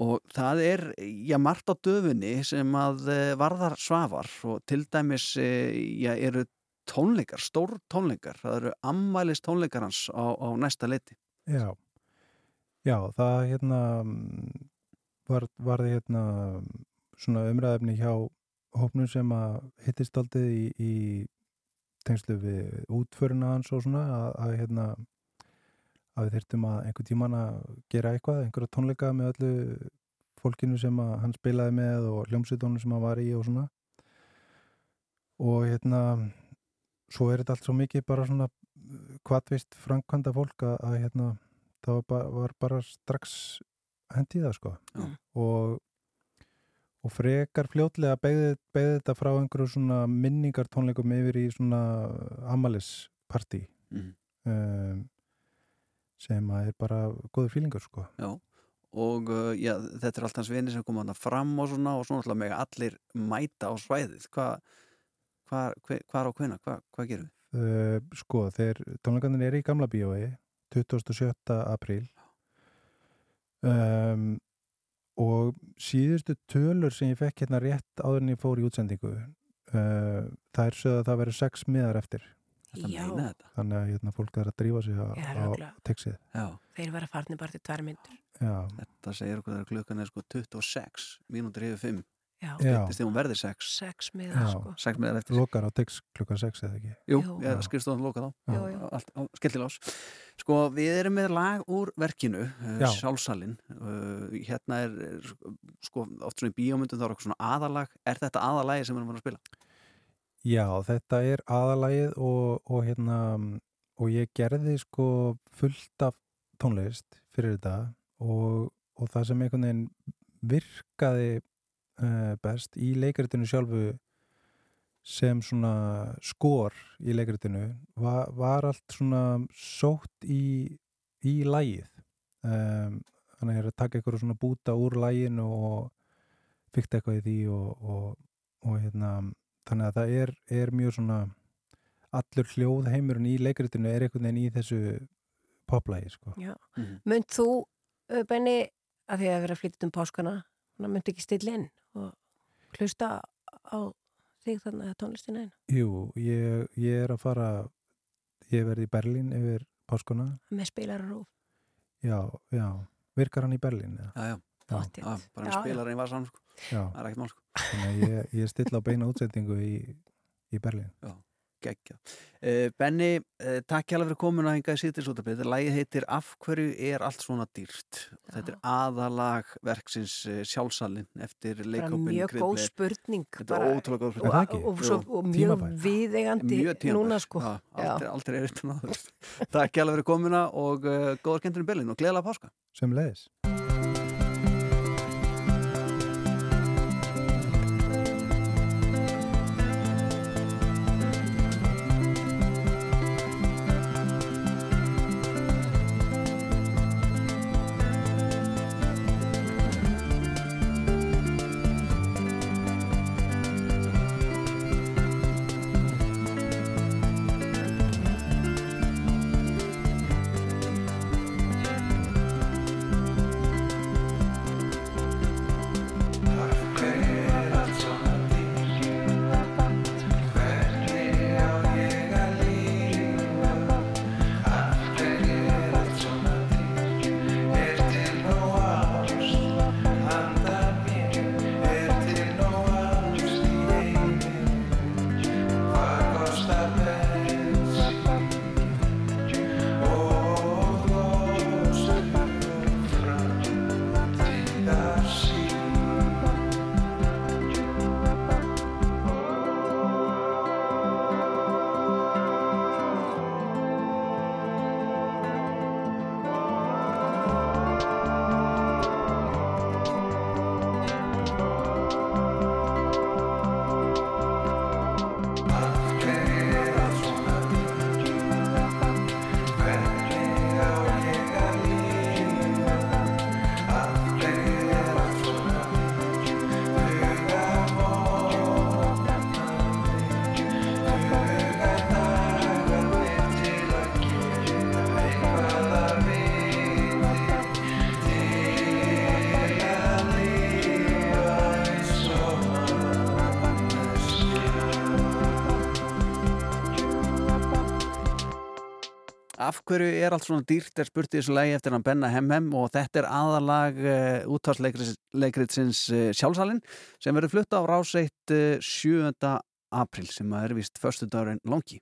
Speaker 2: Og það er, já, margt á döfunni sem að uh, varðar Svavar og til dæmis, uh, já, eru tónleikar, stór tónleikar, það eru ammælis tónleikar hans á, á næsta leiti.
Speaker 15: Já, já, það hérna mm, var, varði hérna svona umræðefni hjá hópnum sem að hittist aldrei í, í tengslu við útföruna hans og svona að, að hérna að við þyrftum að einhvern tíman að gera eitthvað, einhverja tónleika með öllu fólkinu sem að hann spilaði með og hljómsveitónu sem hann var í og svona og hérna svo er þetta allt svo mikið bara svona kvatvist framkvæmda fólk að, að hérna það var bara, var bara strax hendið það sko
Speaker 2: Já.
Speaker 15: og og frekar fljótlega beigði, þetta frá einhverju svona minningartónleikum yfir í svona amalisparti
Speaker 2: Mhm.
Speaker 15: um, sem að er bara góður fílingur sko
Speaker 2: Já, og uh, já, þetta er allt hans vinir sem koma hann fram og svona og svona með allir mæta á svæðið hvað hva, hva, á hvena, hvað hva gerum við?
Speaker 15: uh, sko þeir tónleikarnir eru í gamla bíói 27. apríl um, og síðustu tölur sem ég fekk hérna rétt áður en ég fór í útsendingu uh, það er sögð að það verður sex miðar eftir. Þannig að hérna, fólk er að drífa sig á, á texið.
Speaker 2: Já,
Speaker 3: Þeir vera farnir bara til tvær myndur.
Speaker 15: Já,
Speaker 2: þetta segir okkur þegar klukkan er sko 26 mínútur yfir 5
Speaker 3: Já.
Speaker 2: Stýttist þegar hún verði 6
Speaker 3: Sex
Speaker 15: Já.
Speaker 3: miðar, sko.
Speaker 2: 6 meðar eftir
Speaker 15: lokar á tex klukkan 6 eða ekki
Speaker 2: Jú, skrifstofan
Speaker 15: Já.
Speaker 3: Jú, jú.
Speaker 2: Allt á skellilás Sko, við erum með lag úr verkinu uh,
Speaker 15: Já.
Speaker 2: Sjálfsalinn uh, Hérna er, sko, oft svona í bíómyndum þá er okkur svona aðalag Er þetta aðalagi sem við erum að spila?
Speaker 15: Já, þetta er aðalagið og, og hérna og ég gerði sko fullt af tónlist fyrir þetta og, og það sem einhvern veginn virkaði uh, best í leikaritinu sjálfu sem svona skor í leikaritinu var, var allt svona sótt í, í lægið um, þannig að ég er að taka eitthvað svona búta úr læginu og fykta eitthvað í því og, og, og hérna þannig að það er, er mjög svona allur hljóðheimurinn í leikaritinu er einhvern veginn í þessu poplægi sko.
Speaker 3: Já.
Speaker 2: Mhm.
Speaker 3: Mönd þú, uh, Benni, að því að vera að flytja um páskana, mönd ekki stilla inn og hlusta á þig þannig að tónlistina inn
Speaker 15: Jú, ég, ég er að fara ég verði í Berlín yfir páskuna.
Speaker 3: Með spilar og rúf.
Speaker 15: já, já, virkar hann í Berlín eða?
Speaker 2: Já, já, já. Bara
Speaker 3: Já,
Speaker 2: hann spilar einn vasan sko.
Speaker 15: já,
Speaker 2: Það er ekkert mál sko.
Speaker 15: þannig að ég, ég stilla á beina útsendingu í, í Berlín
Speaker 2: Gekkja. Uh, Benni, uh, takk hjá fyrir komin að hinga í sýttisútabið. Lægið heitir Af hverju er allt svona dýrt? Og Þetta er aðalag verksins uh, sjálfsalinn eftir leikópin
Speaker 3: mjög góð spurning.
Speaker 2: Þetta er ótrúlega góð
Speaker 3: og,
Speaker 2: spurning.
Speaker 3: og, og, svo, og mjög viðegandi núna sko.
Speaker 2: Já,
Speaker 3: Já.
Speaker 2: aldrei, aldrei er eitthvað náður. [laughs] Takk hjá fyrir komina og uh, góðar kentur í Berlín og gleðilega páska.
Speaker 15: sem leiðis
Speaker 2: hverju er allt svona dýrt er spurt í þessu lagi eftir hann Benna Hemhem og þetta er aðalag uh, útvarsleikritsins uh, sjálfsalinn sem verður flutta á ráseitt uh, 7. april sem er vist förstu dagurinn langi.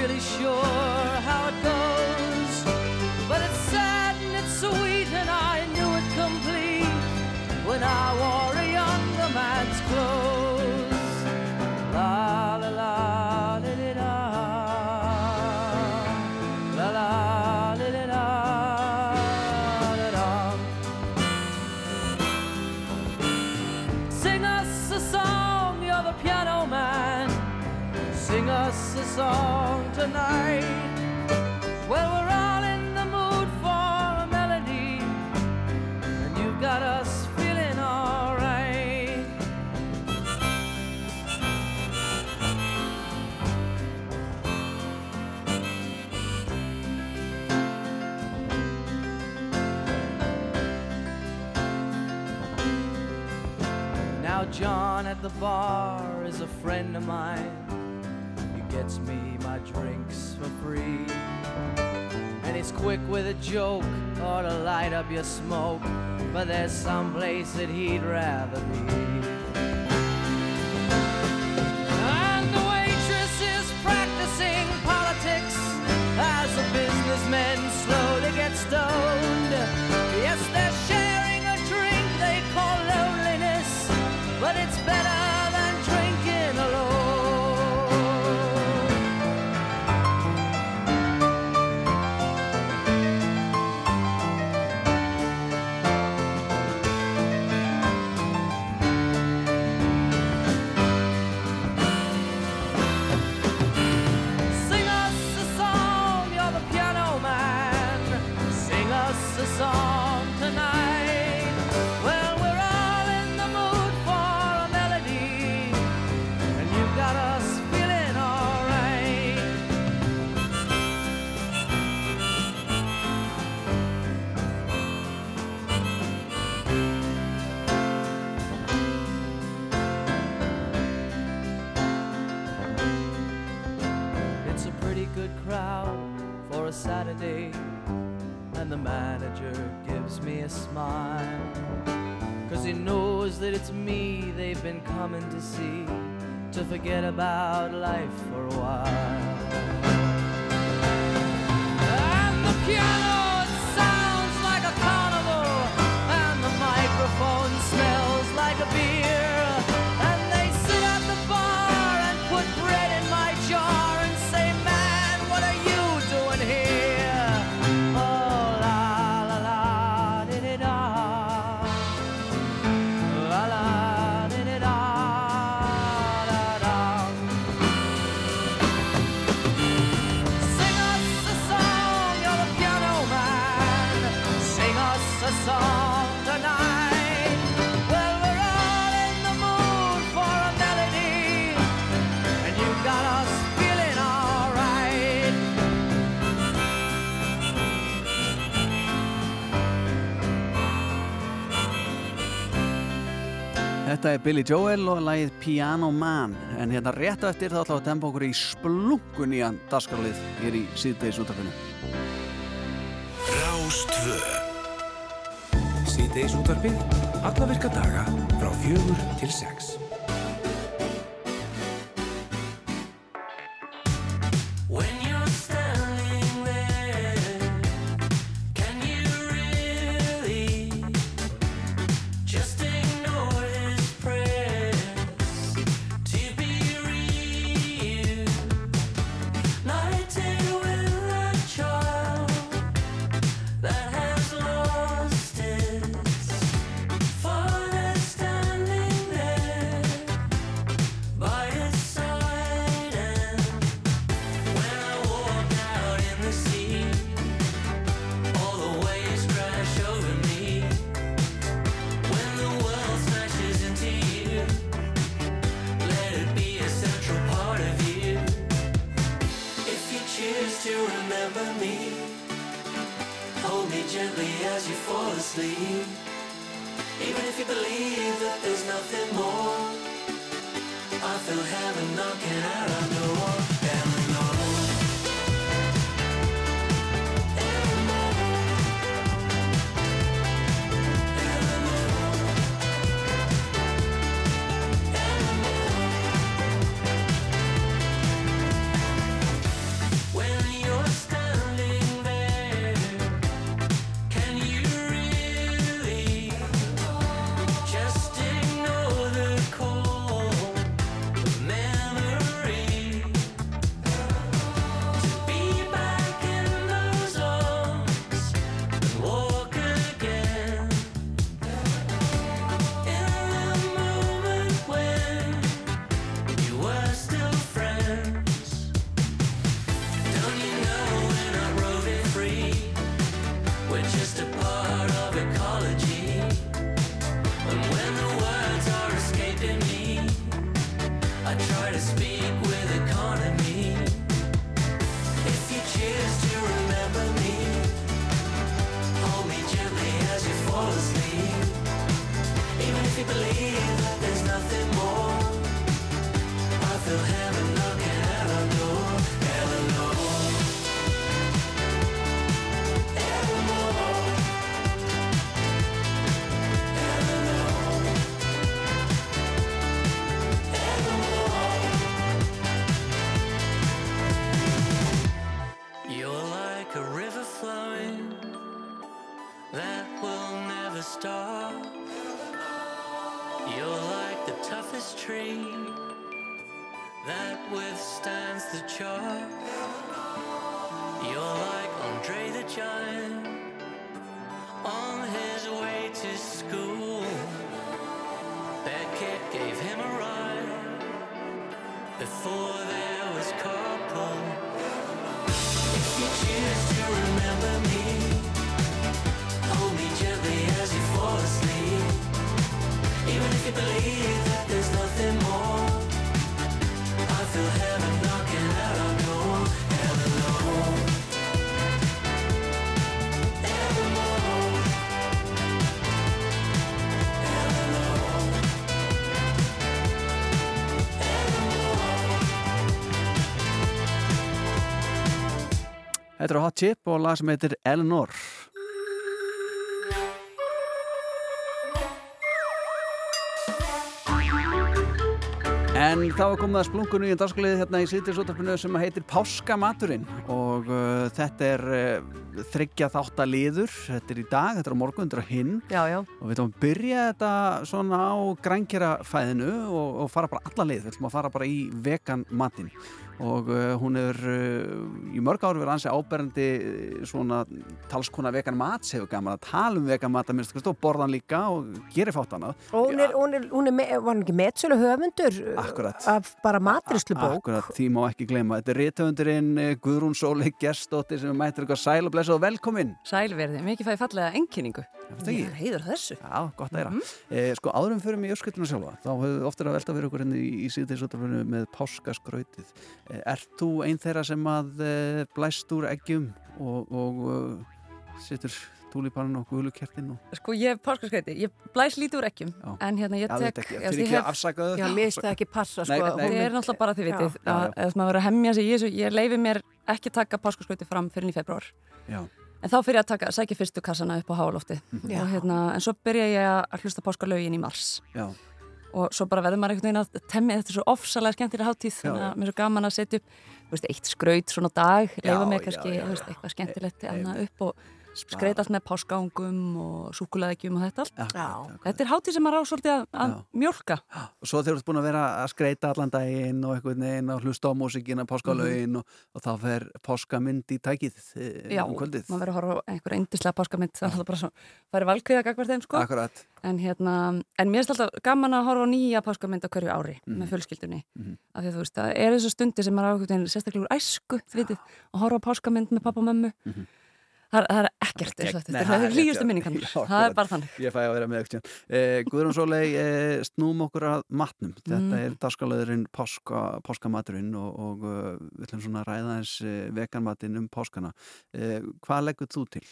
Speaker 5: Really sure how it goes, tonight. Well, we're all in the mood for a melody, and you've got us feeling alright. Now, John at the bar is a friend of mine. Free. And he's quick with a joke or to light up your smoke. But there's some place that he'd rather be. Gives me a smile. Cause he knows that it's me they've been coming to see to forget about life for a while. And the piano it sounds like a carnival, and the microphone smells like a beer.
Speaker 2: Þetta er Billy Joel og lagið Piano Man. En hérna rétt á eftir þá ætlum við að dempa okkur í splungun í hann dasgrálið hér í síðdeis útafinu
Speaker 1: Rástvö Síðdeis útvarpið Alla virka daga frá fjögur til sex
Speaker 2: Þetta er Hot Chip og lag sem heitir Eleanor. En þá er komið að splungun í en dagskalið hérna í sýttisótarpinu sem heitir Páskamaturinn og uh, þetta er uh, þryggja þáttaliður, þetta er í dag, þetta er á morgun, þetta er á hinn
Speaker 3: Já, já.
Speaker 2: og við ætlum að byrja þetta svona á grænkjærafæðinu og, og fara bara alla leið, við ætlum að fara bara í vegan matinn og uh, hún er uh, í mörg ári verið ansi áberandi uh, svona talskona vegan mats hefur gaman að tala um vegan mat að minnst og borðan líka og gerir fátt annað
Speaker 3: Og hún er, hún er, hún er, me- var hún ekki metsölu höfundur
Speaker 2: Akkurat.
Speaker 3: af bara matrislu-bók.
Speaker 2: Akkurat, því má ekki gleyma. Þetta er rithöfundurinn eh, Guðrún Sóli Gerstóttir sem mættir eitthvað sæl og blessa og velkomin.
Speaker 16: Sælverði, mikið fæði fallega enginningu. Ég heiður þessu.
Speaker 2: Já, gott að eira. eh, sko, áðurum fyrir mig í öskutuna sjálfa, þá hefur ofta að velta fyrir okkur henni í, í síðdeisóttarfinu með páskaskrautið. Eh, ert þú einn þeirra sem að eh, blæst úr eggjum og, og uh, setur túlipannin og gulukertin og...
Speaker 16: Sko ég hef páskaskreiti, ég blæs lítið úr ekkjum, en hérna ég
Speaker 2: Já,
Speaker 16: tek... já, ég
Speaker 2: ekki
Speaker 16: hef-.
Speaker 3: Já, mér finnst það ekki passa, sko.
Speaker 2: Nei, nei,
Speaker 3: Hún
Speaker 16: Það
Speaker 2: nei.
Speaker 16: er náttúrulega bara því vitið
Speaker 3: Já,
Speaker 16: að
Speaker 2: já, já.
Speaker 16: maður verður að hemmja sig í þessu, ég leifi mér ekki taka páskaskreiti fram fyrir í februar.
Speaker 2: Já.
Speaker 16: En þá fyrir ég að taka, sækja fyrstu kassana upp á hálófti. Og hérna, en svo byrja ég að hlusta páskalögin í mars.
Speaker 2: Já.
Speaker 16: Og svo bara verður maður einhvern veginn að temmi þetta er svo ofsalega skemmtilega hátíð, þannig að mér er svo gaman að setja upp þú veist, eitt skraut svona dag, leifa mér
Speaker 2: já,
Speaker 16: kannski
Speaker 2: já,
Speaker 16: þú veist, eitthvað skemmtilegt
Speaker 2: E-
Speaker 16: annað upp og skreita allt með páskaungum og súkuleðegjum og þetta allt.
Speaker 2: Já.
Speaker 16: Þetta er hátíð sem maður á svolítið að, að mjölka.
Speaker 2: Og svo þeir eru búin að vera að skreita allan daginn og einhvern veginn og hlusta á músikina, páskalögin og, og þá fer páskamynd í tækið eh,
Speaker 16: Já,
Speaker 2: um kvöldið.
Speaker 16: maður verður að horfa á einhverja indislega páskamynd, það er alltaf bara svo, það er valkviða gagvar þeim, sko.
Speaker 2: Akkurat.
Speaker 16: En hérna, en mér er alltaf gaman að horfa á nýja páskamynd á hverju ári
Speaker 2: Mhm.
Speaker 16: með fjölskyldunni.
Speaker 2: Mhm.
Speaker 16: Af því að þú veist, það er þessu stundi sem maður á einhvern veginn sérstaklega úr æsku, þið vitið, að horfa á páskamynd með pappa og mömmu. Það, það er ekkert eins og þetta, þetta er hlýjustu minningarnir, það er bara þannig.
Speaker 2: Ég fæ að vera með ekki. Eh, Guðrún Sólei, eh, snúm okkur að matnum. Þetta
Speaker 16: Mm.
Speaker 2: er dagskalöðurinn páska, páskamaturinn og, og uh, við ætlum svona að ræða eins eh, veganmatinn um páskana. Eh, hvað leggur þú til?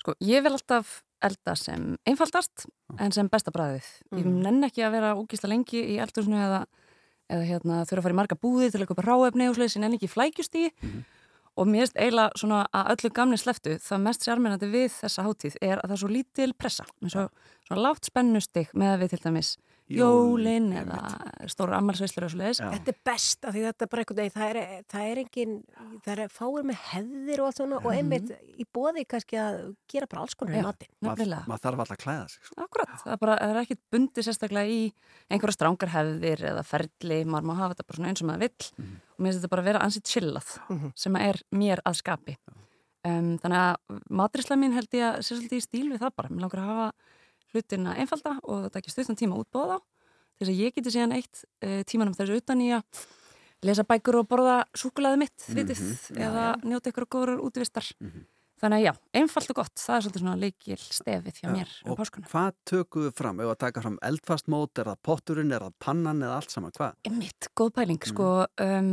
Speaker 16: Sko, ég vil alltaf elda sem einfaldast en sem besta bræðið. Ég
Speaker 3: Mhm.
Speaker 16: nenn ekki að vera ógísla lengi í eldhúsinu eða, eða hérna, þurfa að fara í marga búði til að köpa ráefni og sliðis, ég nenn ekki í flækjustígi og mér erst eiginlega svona að öllu gamni sleftu það mest sérmennandi við þessa hátíð er að það er svo lítil pressa, og svona lágt spennustig með að við til dæmis jólin eða stóra ammalsveislur og sliðis.
Speaker 3: Þetta er best af því þetta er bara einhvern veginn, það er, það er engin, það er fáir með hefðir og allt svona og einmitt í bóði kannski að gera bara alls konar í
Speaker 16: Já,
Speaker 3: matinn.
Speaker 16: nefnilega.
Speaker 2: Maður þarf alltaf að klæða sig. Sko.
Speaker 16: Akkurat, það er bara, það er ekkit bundið sérstaklega í einhverja strángar hefðir eða ferli, maður má hafa þetta bara svona eins og maður vill og mér finnst þetta bara að vera ansið chillað sem er mér að skapi um, þannig að matrisla mín held ég að sé svolítið í stíl við það bara mér langar að hafa hlutina einfalda og þetta ekki stuttan tíma útbóða þá þess að ég geti síðan eitt uh, tímanum þessu utan í að lesa bækur og borða súkulaði mitt þvitið
Speaker 2: Mhm, já,
Speaker 16: eða njóta ykkur góður útvistar þannig að já, einfalt og gott það er svolítið svona leikil stefið hjá mér um
Speaker 2: Og
Speaker 16: páskuna
Speaker 2: hvað tökum við fram? Ef að taka fram eldfast mót, er það potturinn, er það pannan eða allt saman? Hvað?
Speaker 16: Mitt, góð pæling, sko um,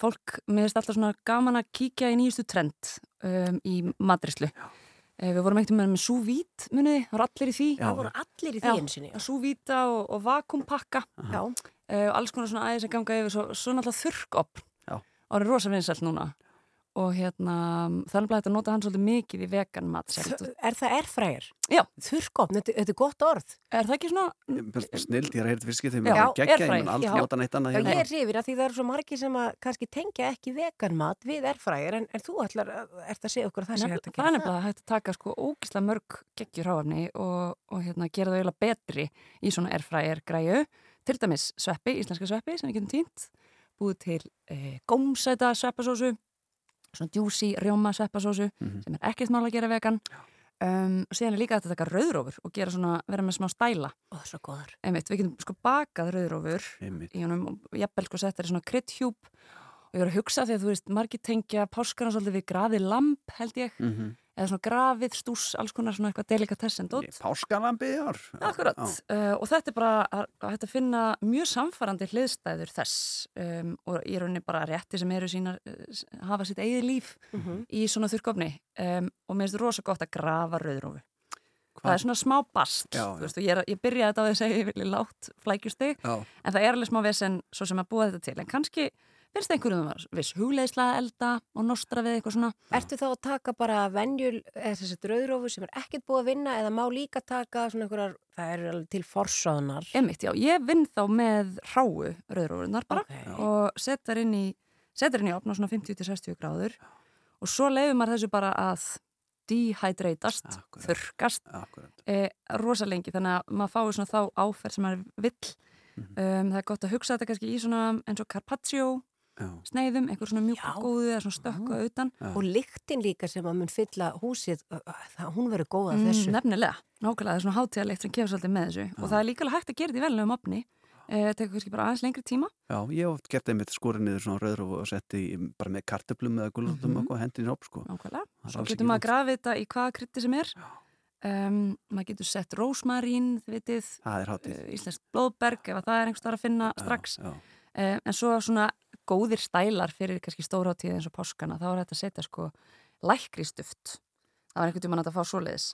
Speaker 16: fólk, mér finnst alltaf svona gaman að kíkja í nýjustu trend um, í madrislu Eh, Við vorum ekkert með súvít, muniði, það voru allir í því.
Speaker 3: Það voru allir í því einu sinni.
Speaker 16: Súvíta og, og vakumpakka
Speaker 3: Já.
Speaker 16: uh, og alls konar svona aðeins að ganga yfir, svo, svo náttúrulega þurrkopn.
Speaker 2: Já.
Speaker 16: Það er rosa vinsælt núna. Og hérna, þannig að þetta nota hann svolítið mikið í vegan mat.
Speaker 3: Er það erfrægir?
Speaker 16: Já.
Speaker 3: Þurrkopn, þetta, þetta er gott orð.
Speaker 16: Er það ekki svona?
Speaker 2: Snild, ég er að heyrta fyrst getið,
Speaker 3: Já,
Speaker 2: geggja, ég hérna.
Speaker 3: er hrifin að því það eru svo margir sem að kannski tengja ekki veganmat við erfrægir en, en þú ætlar, að- ert að segja okkur að það sé hægt að
Speaker 16: það er
Speaker 3: gera
Speaker 16: nefnilega hægt að taka sko ógislega mörg geggjur háafni og, og hérna, gera það eiginlega betri í svona airfryer græju til dæmis sveppi, íslenska sveppi sem við getum týnt búið til e, gómsæta sveppasósu svona djúsi rjóma sveppasósu sem er ekkert mál að gera vegan. Um, og síðan er líka að taka rauðrófur og gera svona, vera með smá stæla.
Speaker 3: Ó, svo góðar
Speaker 16: Einmitt, við getum sko bakað rauðrófur
Speaker 2: Einmitt.
Speaker 16: í honum og jafnvel sko settar í svona kryddhjúp. Og ég var að hugsa því að þú veist margir tengja páskana svolítið við grafið lamp held ég.
Speaker 2: Mhm.
Speaker 16: Eða svona grafið, stús, alls konar svona eitthvað delikatessin dótt.
Speaker 2: Páskalambi ár.
Speaker 16: Akkurat, uh, og þetta er bara að, að að finna mjög samfarandi hliðstæður þess um, og í rauninni bara rétti sem eru sínar, uh, hafa sitt eigið líf
Speaker 3: Mhm.
Speaker 16: í svona þurrkofni um, og mér finnst þetta rosa gott að grafa rauðrófu. Það er svona smá bast,
Speaker 2: Já,
Speaker 16: þú veist, og ég, er, ég byrjaði þetta á því að segja ég vilja látt flækjustig,
Speaker 2: Já.
Speaker 16: en það er alveg smá vesen svo sem að búa þetta til, en kannski finnst einhverjum að viss hugleiðsla að elda og nostra við eitthvað svona.
Speaker 3: Ertu þá að taka bara venjul, eða þessi drauðrófu sem er ekkert búið að vinna eða má líka taka svona einhverjar, það eru alveg til
Speaker 16: já, ég vinn þá með ráu rauðrófunar bara
Speaker 3: Ok.
Speaker 16: og setar inn í setar inn í opna svona 50-60 gráður og svo leifir maður þessu bara að dehydratast, þurrkast e, rosa lengi þannig að maður fái svona þá áferð sem maður vill
Speaker 2: Mhm.
Speaker 16: um, það er gott að hugsa þetta kannski í svona eins og carpaccio sneiðum, einhver svona mjúk og góðu eða svona stökku utan
Speaker 3: og lyktin líka sem að mun fylla húsið, það, hún verður góð af
Speaker 16: Mm,
Speaker 3: þessu
Speaker 16: nefnilega, nákvæmlega, það er svona hátíðalegt sem kemur svolítið með þessu og það er líka hægt að gera þetta í velnum opni e, tekur kannski bara aðeins lengri tíma
Speaker 2: Já, ég hef oft gert einmitt skorið niður svona rauðróf og setti bara með kartöflum eða gullutum
Speaker 16: Mhm.
Speaker 2: og hendin í upp sko.
Speaker 16: Nákvæmlega. Svo getur maður að grafa þetta í hvaða krytti sem er. Um, maður getur sett rósmarín, þið vitið,
Speaker 2: Það er hátíð.
Speaker 16: uh, íslenskt blóðberg ef að það er einhvers þar að finna strax.
Speaker 2: já.
Speaker 16: Uh, en svo svona góðir stælar fyrir kannski stórhátíð eins og páskana, þá er þetta að setja sko lækristuft. Það var einhvern tímann að fá svoleiðis.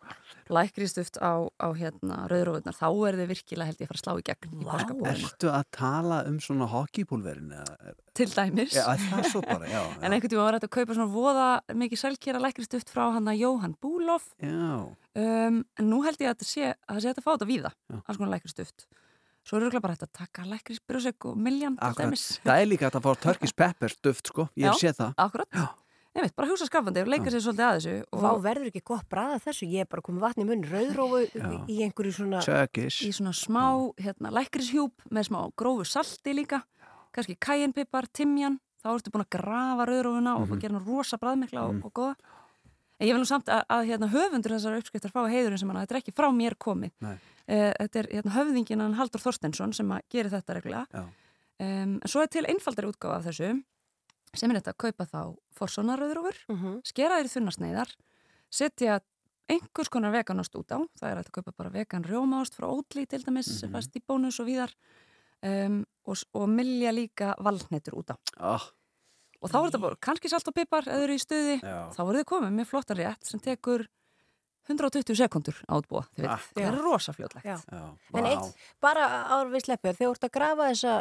Speaker 16: Lækristuft á, á hérna rauðrófurnar, þá er þið virkilega held ég að fara að slá í gegn í páskabúðinu.
Speaker 2: Ertu að tala um svona hockeypúlverin? eða-
Speaker 16: Til dæmis.
Speaker 2: Já, er það svo bara, já. [laughs]
Speaker 16: En einhvern tíma var þetta að kaupa svona voða mikið sælkera lækristuft frá hann að Jóhann Búlof
Speaker 2: Já.
Speaker 16: Um, en nú held ég að þetta sé að að fá þetta víða, alls konar lækristuft. Svo er auðvitað bara hægt að taka lækrisbrjósek og miljan til
Speaker 2: Akkurat.
Speaker 16: dæmis.
Speaker 2: Það er líka að fá Turkish [laughs] pepper duft sko, ég séð það.
Speaker 16: Akkurat. Veit, bara hugsa skafandi og leika sér svolítið að þessu.
Speaker 3: og þá verður ekki gott bræða þessu ég er bara komið vatni í munn, rauðrófu í einhverju svona
Speaker 2: Turkish.
Speaker 16: Í svona smá hérna, lækrishjúp með smá grófu salti líka, kannski kæjenpipar, timjan, þá ertu búin að grafa rauðrófuna og
Speaker 2: Mhm.
Speaker 16: gera hann rosa bræðmikla og,
Speaker 2: Mhm.
Speaker 16: og góða. En ég vil nú samt að, að hérna, höfundur þessar uppskriftar fá heiðurinn sem hann, þetta er ekki frá mér komið. Eh, þetta er hérna, höfðingin hann Haldur Þorstensson sem að gerir þetta reglulega. Um, en svo er til einfaldari útgáfa af þessu sem er þetta að kaupa þá forsonaröðrúfur,
Speaker 3: Mhm.
Speaker 16: skera þeir í þunnarsneiðar, setja einhvers konar veganost út á það er að kaupa bara vegan rjómást frá Ótli til dæmis, mm
Speaker 2: Mhm.
Speaker 16: fast í bónus og víðar um, og, og milja líka valnættur út á
Speaker 2: oh.
Speaker 16: og þá er þetta bara kannski salt og pipar eða eru í stuði,
Speaker 2: Já.
Speaker 16: þá voru þið komið með flottan rétt sem tekur 120 sekundur átbúa,
Speaker 3: Akkurat.
Speaker 16: það er rosa fljótlegt
Speaker 3: Já.
Speaker 2: Já.
Speaker 3: En eitt, bara áður við sleppur, þegar þú ert að grafa þessa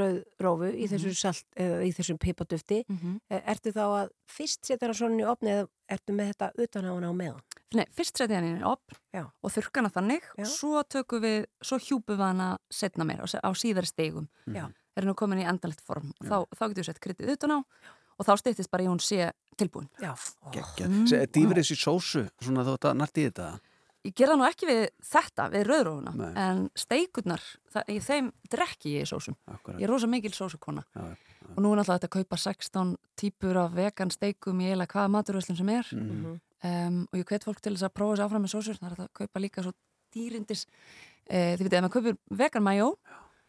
Speaker 3: rauðrófu í þessu salt, eða í þessum pipadufti,
Speaker 16: Mhm.
Speaker 3: eh, ertu þá að fyrst setja hana svona í opni eða ertu með þetta utan á hana á meðan?
Speaker 16: Nei, fyrst setja hann í opn
Speaker 3: Já.
Speaker 16: og þurrka hana þannig
Speaker 3: Já.
Speaker 16: svo tökum við, svo hjúpum við hana setna meir á, síðari stegum
Speaker 3: Já.
Speaker 16: er nú komin í endalegt form og þá, þá getur við sett kryttið utan á og þá styttist bara í hún sé tilbúin. Mm,
Speaker 2: Dýfir þessi sósu, svona þú ert að narti í þetta?
Speaker 16: Ég gera það nú ekki við þetta, við rauðrófuna en steikurnar, það, í þeim drekki ég í sósum.
Speaker 2: Akkurat.
Speaker 16: Ég er rosa mikil sósukona
Speaker 2: Já, já.
Speaker 16: og nú er náttúrulega þetta að kaupa 16 típur af vegan steikum í eiginlega hvaða maturvöslun sem er
Speaker 2: Mhm.
Speaker 16: um, og ég hvet fólk til þess að prófa þessi áfram með sósur það er að kaupa líka svo dýrindis eh, þið veitir, ef maður kaupir vegan majó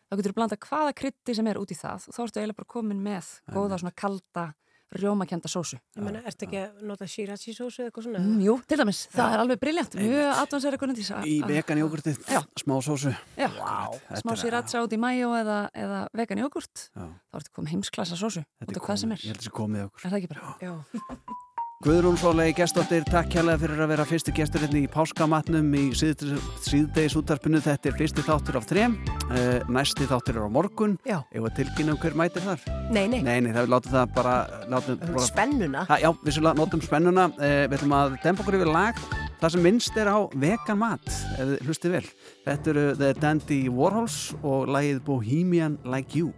Speaker 16: þá getur þú blanda hvaða krytti sem er út í það og þá ertu eiginlega bara komin með góða svona kalda rjómakenda sósu
Speaker 3: Ég menna, ertu ekki að nota shirachi sósu eða eitthvað svona?
Speaker 16: mm, Jú, til dæmis, það er alveg briljant mjög advansera kunnindis
Speaker 2: Í vegan jógurtið, smá sósu.
Speaker 16: Já,
Speaker 2: Þetta
Speaker 16: smá
Speaker 2: er-
Speaker 16: sriracha út í majó eða, eða vegan jógurt
Speaker 2: Já.
Speaker 16: þá ertu komið heimsklassa sósu
Speaker 2: Þetta
Speaker 16: út
Speaker 2: er
Speaker 16: af hvað sem
Speaker 2: komið.
Speaker 16: er
Speaker 2: Ég held að þessi komið okkur.
Speaker 16: Er það ekki bara?
Speaker 3: Já. [laughs]
Speaker 2: Guðrún Sólei gestóttir, takk kærlega fyrir að vera fyrstu gestur hérna í páskamatnum í síðdeis útarpinu. Þetta er fyrsti þáttur af þrem, uh, næsti þáttur er á morgun.
Speaker 3: Já.
Speaker 2: Ef að tilkynna um hver mætir þar?
Speaker 3: Nei, nei.
Speaker 2: Nei, nei, það við látum það bara... Látum,
Speaker 3: Spennuna.
Speaker 2: Ha, já, vissulega, notum spennuna. Uh, við ætlum að dempa okkur yfir lag. Það sem minnst er á vegan mat, hlustið vel. Þetta eru The Dandy Warhols og lagið Bohemian Like You.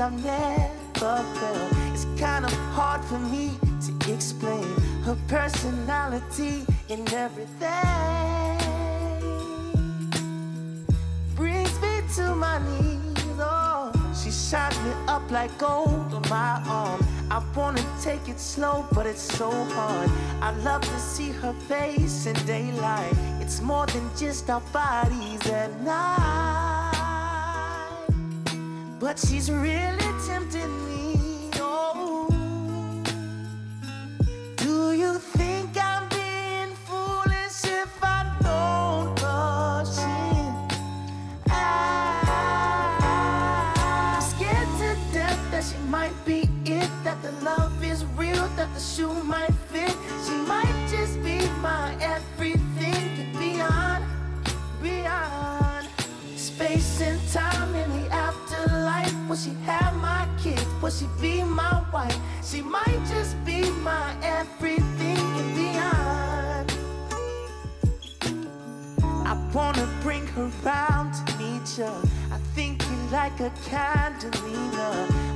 Speaker 14: I've never felt. It's kind of hard for me to explain her personality and everything. Brings me to my knees. Oh, she shines me up like gold on my arm. I wanna take it slow, but it's so hard. I love to see her face in daylight. It's more than just our bodies at night. She's really tempting me. Oh, do you think I'm being foolish if I don't rush in? I'm scared to death that she might be it, that the love is real, that the shoe might Will she be my wife? She might just be my everything and beyond. I wanna bring her round to meet ya. I think you like a Candelina.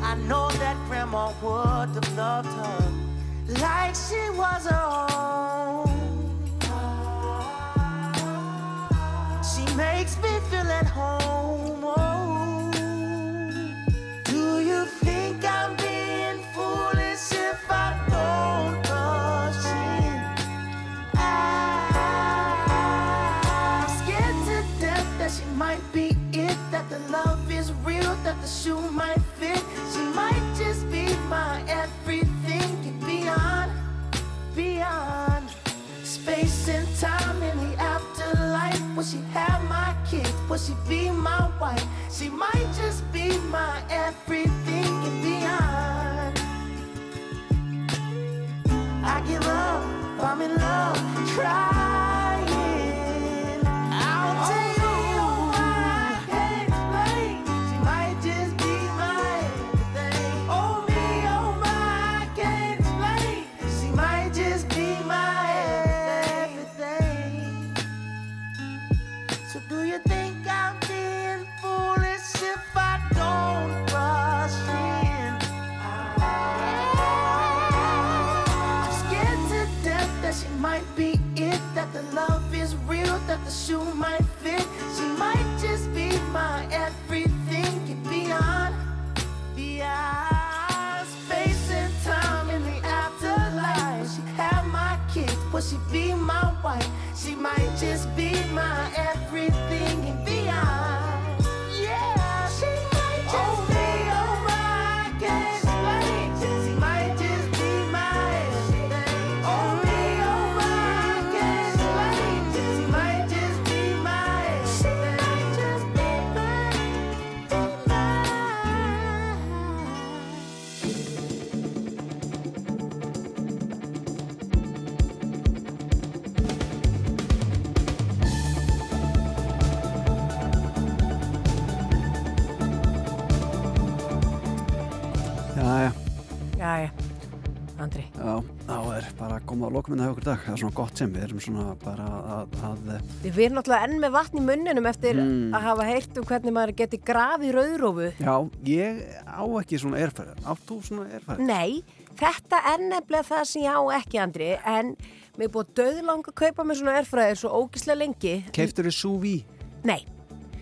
Speaker 14: I know that grandma would have loved her like she was her own. She makes me feel at home. Shoe might fit. She might just be my everything beyond, beyond space and time in the afterlife. Will she have my kids? Will she be my wife? She might just be my everything and beyond. I give up, I'm in love, trying. Everything
Speaker 2: koma að lokum minna hjá okkur í dag. Það er svona gott sem við erum svona bara að, að
Speaker 3: Við erum náttúrulega enn með vatn í munninum eftir
Speaker 2: Mm.
Speaker 3: að hafa heyrt um hvernig maður geti grafið rauðrófu.
Speaker 2: Já, ég á ekki svona erfæri. Átt þú svona erfæri?
Speaker 3: Nei, þetta er nefnilega það sem ég á ekki, Andri, en mér er búið döðlanga að kaupa mér svona erfræðir svo ógislega lengi.
Speaker 2: Keiftur þið súví?
Speaker 3: Nei.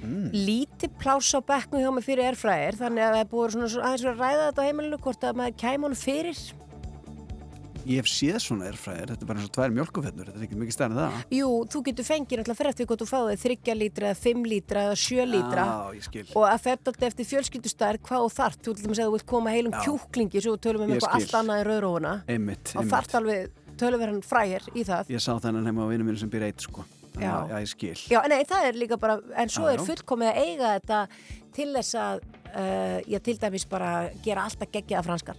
Speaker 2: Mm.
Speaker 3: Lítið pláss á bekknu hjá mig fyrir erfræðir, þannig að það er búið svona, aðeins að ræða þetta á heimilinu hvort að maður kæm honum fyrir.
Speaker 2: Ég hef séð svona erfræðir, þetta er bara eins og tvær mjölkufennur, þetta er ekki mikið stærn en það.
Speaker 3: Jú, þú getur fengið náttúrulega fyrir eftir hvort þú fáið þryggja lítra, eða fimm lítra sjö lítra
Speaker 2: Já, ég skil.
Speaker 3: og að þetta er eftir fjölskyldustær hvað þú þart, þú til dæmis að þú vilt koma heilum
Speaker 2: Já.
Speaker 3: kjúklingi svo við tölum um
Speaker 2: Ég
Speaker 3: eitthvað allt annað rauðrófuna
Speaker 2: Einmitt,
Speaker 3: og þart alveg tölverðan frægir í það
Speaker 2: Ég sá þennan heima á vinnu mínu sem býr eitt, sko.
Speaker 3: Já.
Speaker 2: að- Já.
Speaker 3: Já, nei, það er líka bara, en svo
Speaker 2: Já,
Speaker 3: er fullkomið að eiga þetta til þess að, uh, já, til dæmis bara gera alltaf geggjaða franskar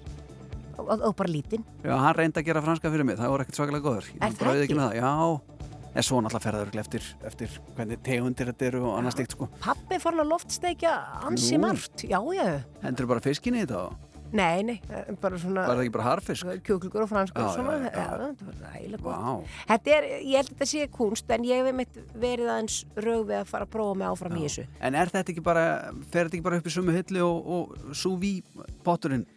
Speaker 3: og, og, bara lítinn.
Speaker 2: Já, hann reyndi að gera franska fyrir mig, það voru ekkert svakalega góður. Ég
Speaker 3: það
Speaker 2: brauði
Speaker 3: ekki?
Speaker 2: með það, já. En svo náttúrulega ferðar eftir, eftir hvernig tegundir þetta eru og annað stíkt, sko.
Speaker 3: Pappi fann að loftsteikja ansi margt, já, já.
Speaker 2: Hendur bara fiskinni í þetta og...
Speaker 3: Nei, nei, eh, bara svona
Speaker 2: Var það ekki bara harfisk?
Speaker 3: kjúklugur og franskur og svona,
Speaker 2: já, já.
Speaker 3: já, þetta var ægilega gott
Speaker 2: Vá.
Speaker 3: Þetta er, ég held að þetta sé kunst en ég hef verið aðeins rög við að fara að prófa mig áfram í þessu
Speaker 2: En er þetta ekki bara, fer þetta ekki bara upp í sumu hilli og, og súví potturinn?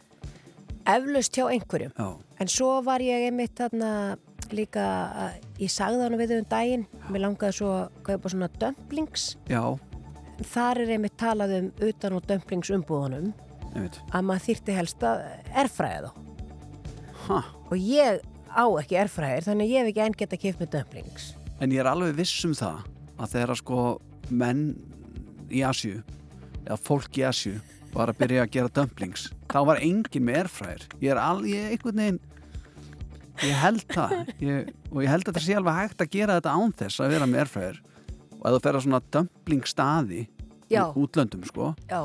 Speaker 3: Eflaust hjá einhverjum
Speaker 2: Já.
Speaker 3: En svo var ég einmitt þarna líka, að- ég sagði hann við um daginn Mér langaði svo að kaupa svona dumplings
Speaker 2: Já,
Speaker 3: Þar er einmitt talað um utan og dumplings umbúðunum
Speaker 2: einmitt.
Speaker 3: að maður þyrti helst að erfræða þá
Speaker 2: Ha.
Speaker 3: og ég á ekki erfræðir þannig að ég hef ekki enn geta kipt með dumplings
Speaker 2: En ég er alveg viss um það að þegar sko menn í Asju eða fólk í Asju var að byrja að gera dumplings. Þá var enginn með erfræðir ég er alveg, einhvern veginn ég held það. Ég, og ég held að það sé alveg hægt að gera þetta án þess að vera með erfræðir og ef þú fer að svona dumpling staði í útlöndum sko
Speaker 3: Já,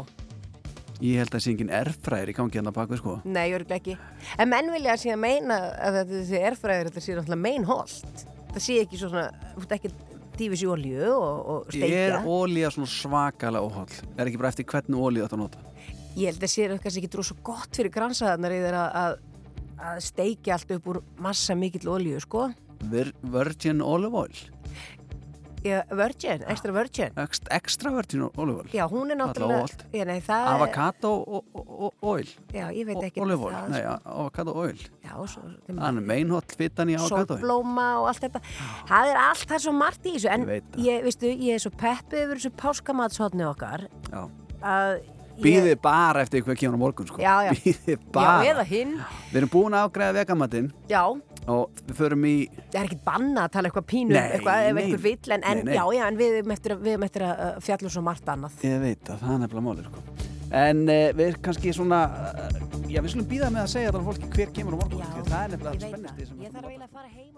Speaker 2: ég held að það sé enginn erfræðir í gangi hérna bak við sko.
Speaker 3: Nei, örgulega ekki. En menn vilja að síðan meina að sé erfræðir þetta sé náttúrulega meinholt það sé ekki svona, þú ert ekki dýfis í olju og, og
Speaker 2: er
Speaker 3: steikja
Speaker 2: ólíða svona svakalega óholl? Er ekki bara eftir hvernig ólíða þetta nota
Speaker 3: Ég held að sé kannski ekki dróð svo gott fyrir gransaðarnar í þeirra að, að steikja allt upp úr massa mikill olju, sko.
Speaker 2: Vir, virgin olive oil.
Speaker 3: Já, virgin, extra virgin.
Speaker 2: Ext, extra virgin olive oil.
Speaker 3: Já, hún er náttúrulega. Já, nei, það er-
Speaker 2: avocado o- o- o- oil.
Speaker 3: Já, ég veit ekki
Speaker 2: olive oil, nei,
Speaker 3: sko.
Speaker 2: avocado oil.
Speaker 3: Já, svo
Speaker 2: hann er meinholl fitan í avocado oil.
Speaker 3: Sólblóma og allt þetta. Það er allt, það er svo margt í þessu en
Speaker 2: Ég
Speaker 3: ég, veistu, ég er svo peppið yfir þessu páskamatsotni okkar
Speaker 2: Já.
Speaker 3: að ég,
Speaker 2: býðið bara eftir hvað kemur á morgun sko.
Speaker 3: Já, já.
Speaker 2: býðið
Speaker 3: já,
Speaker 2: bara.
Speaker 3: eða hinn.
Speaker 2: Við erum búin að ágræða vegamatinn.
Speaker 3: Já,
Speaker 2: og við förum í
Speaker 3: það er ekkit banna að tala eitthvað pínu
Speaker 2: Nei,
Speaker 3: eitthvað ef einhver vill en, en
Speaker 2: Nei, nei.
Speaker 3: já, já, en við erum eftir, að- við erum eftir að fjalla svo margt annað.
Speaker 2: Ég veit að það er nefnilega málið sko. en uh, við erum kannski svona uh, já við skulum býða með að segja þetta fólki hver kemur á morgun já, það er nefnilega
Speaker 3: ég
Speaker 2: spennist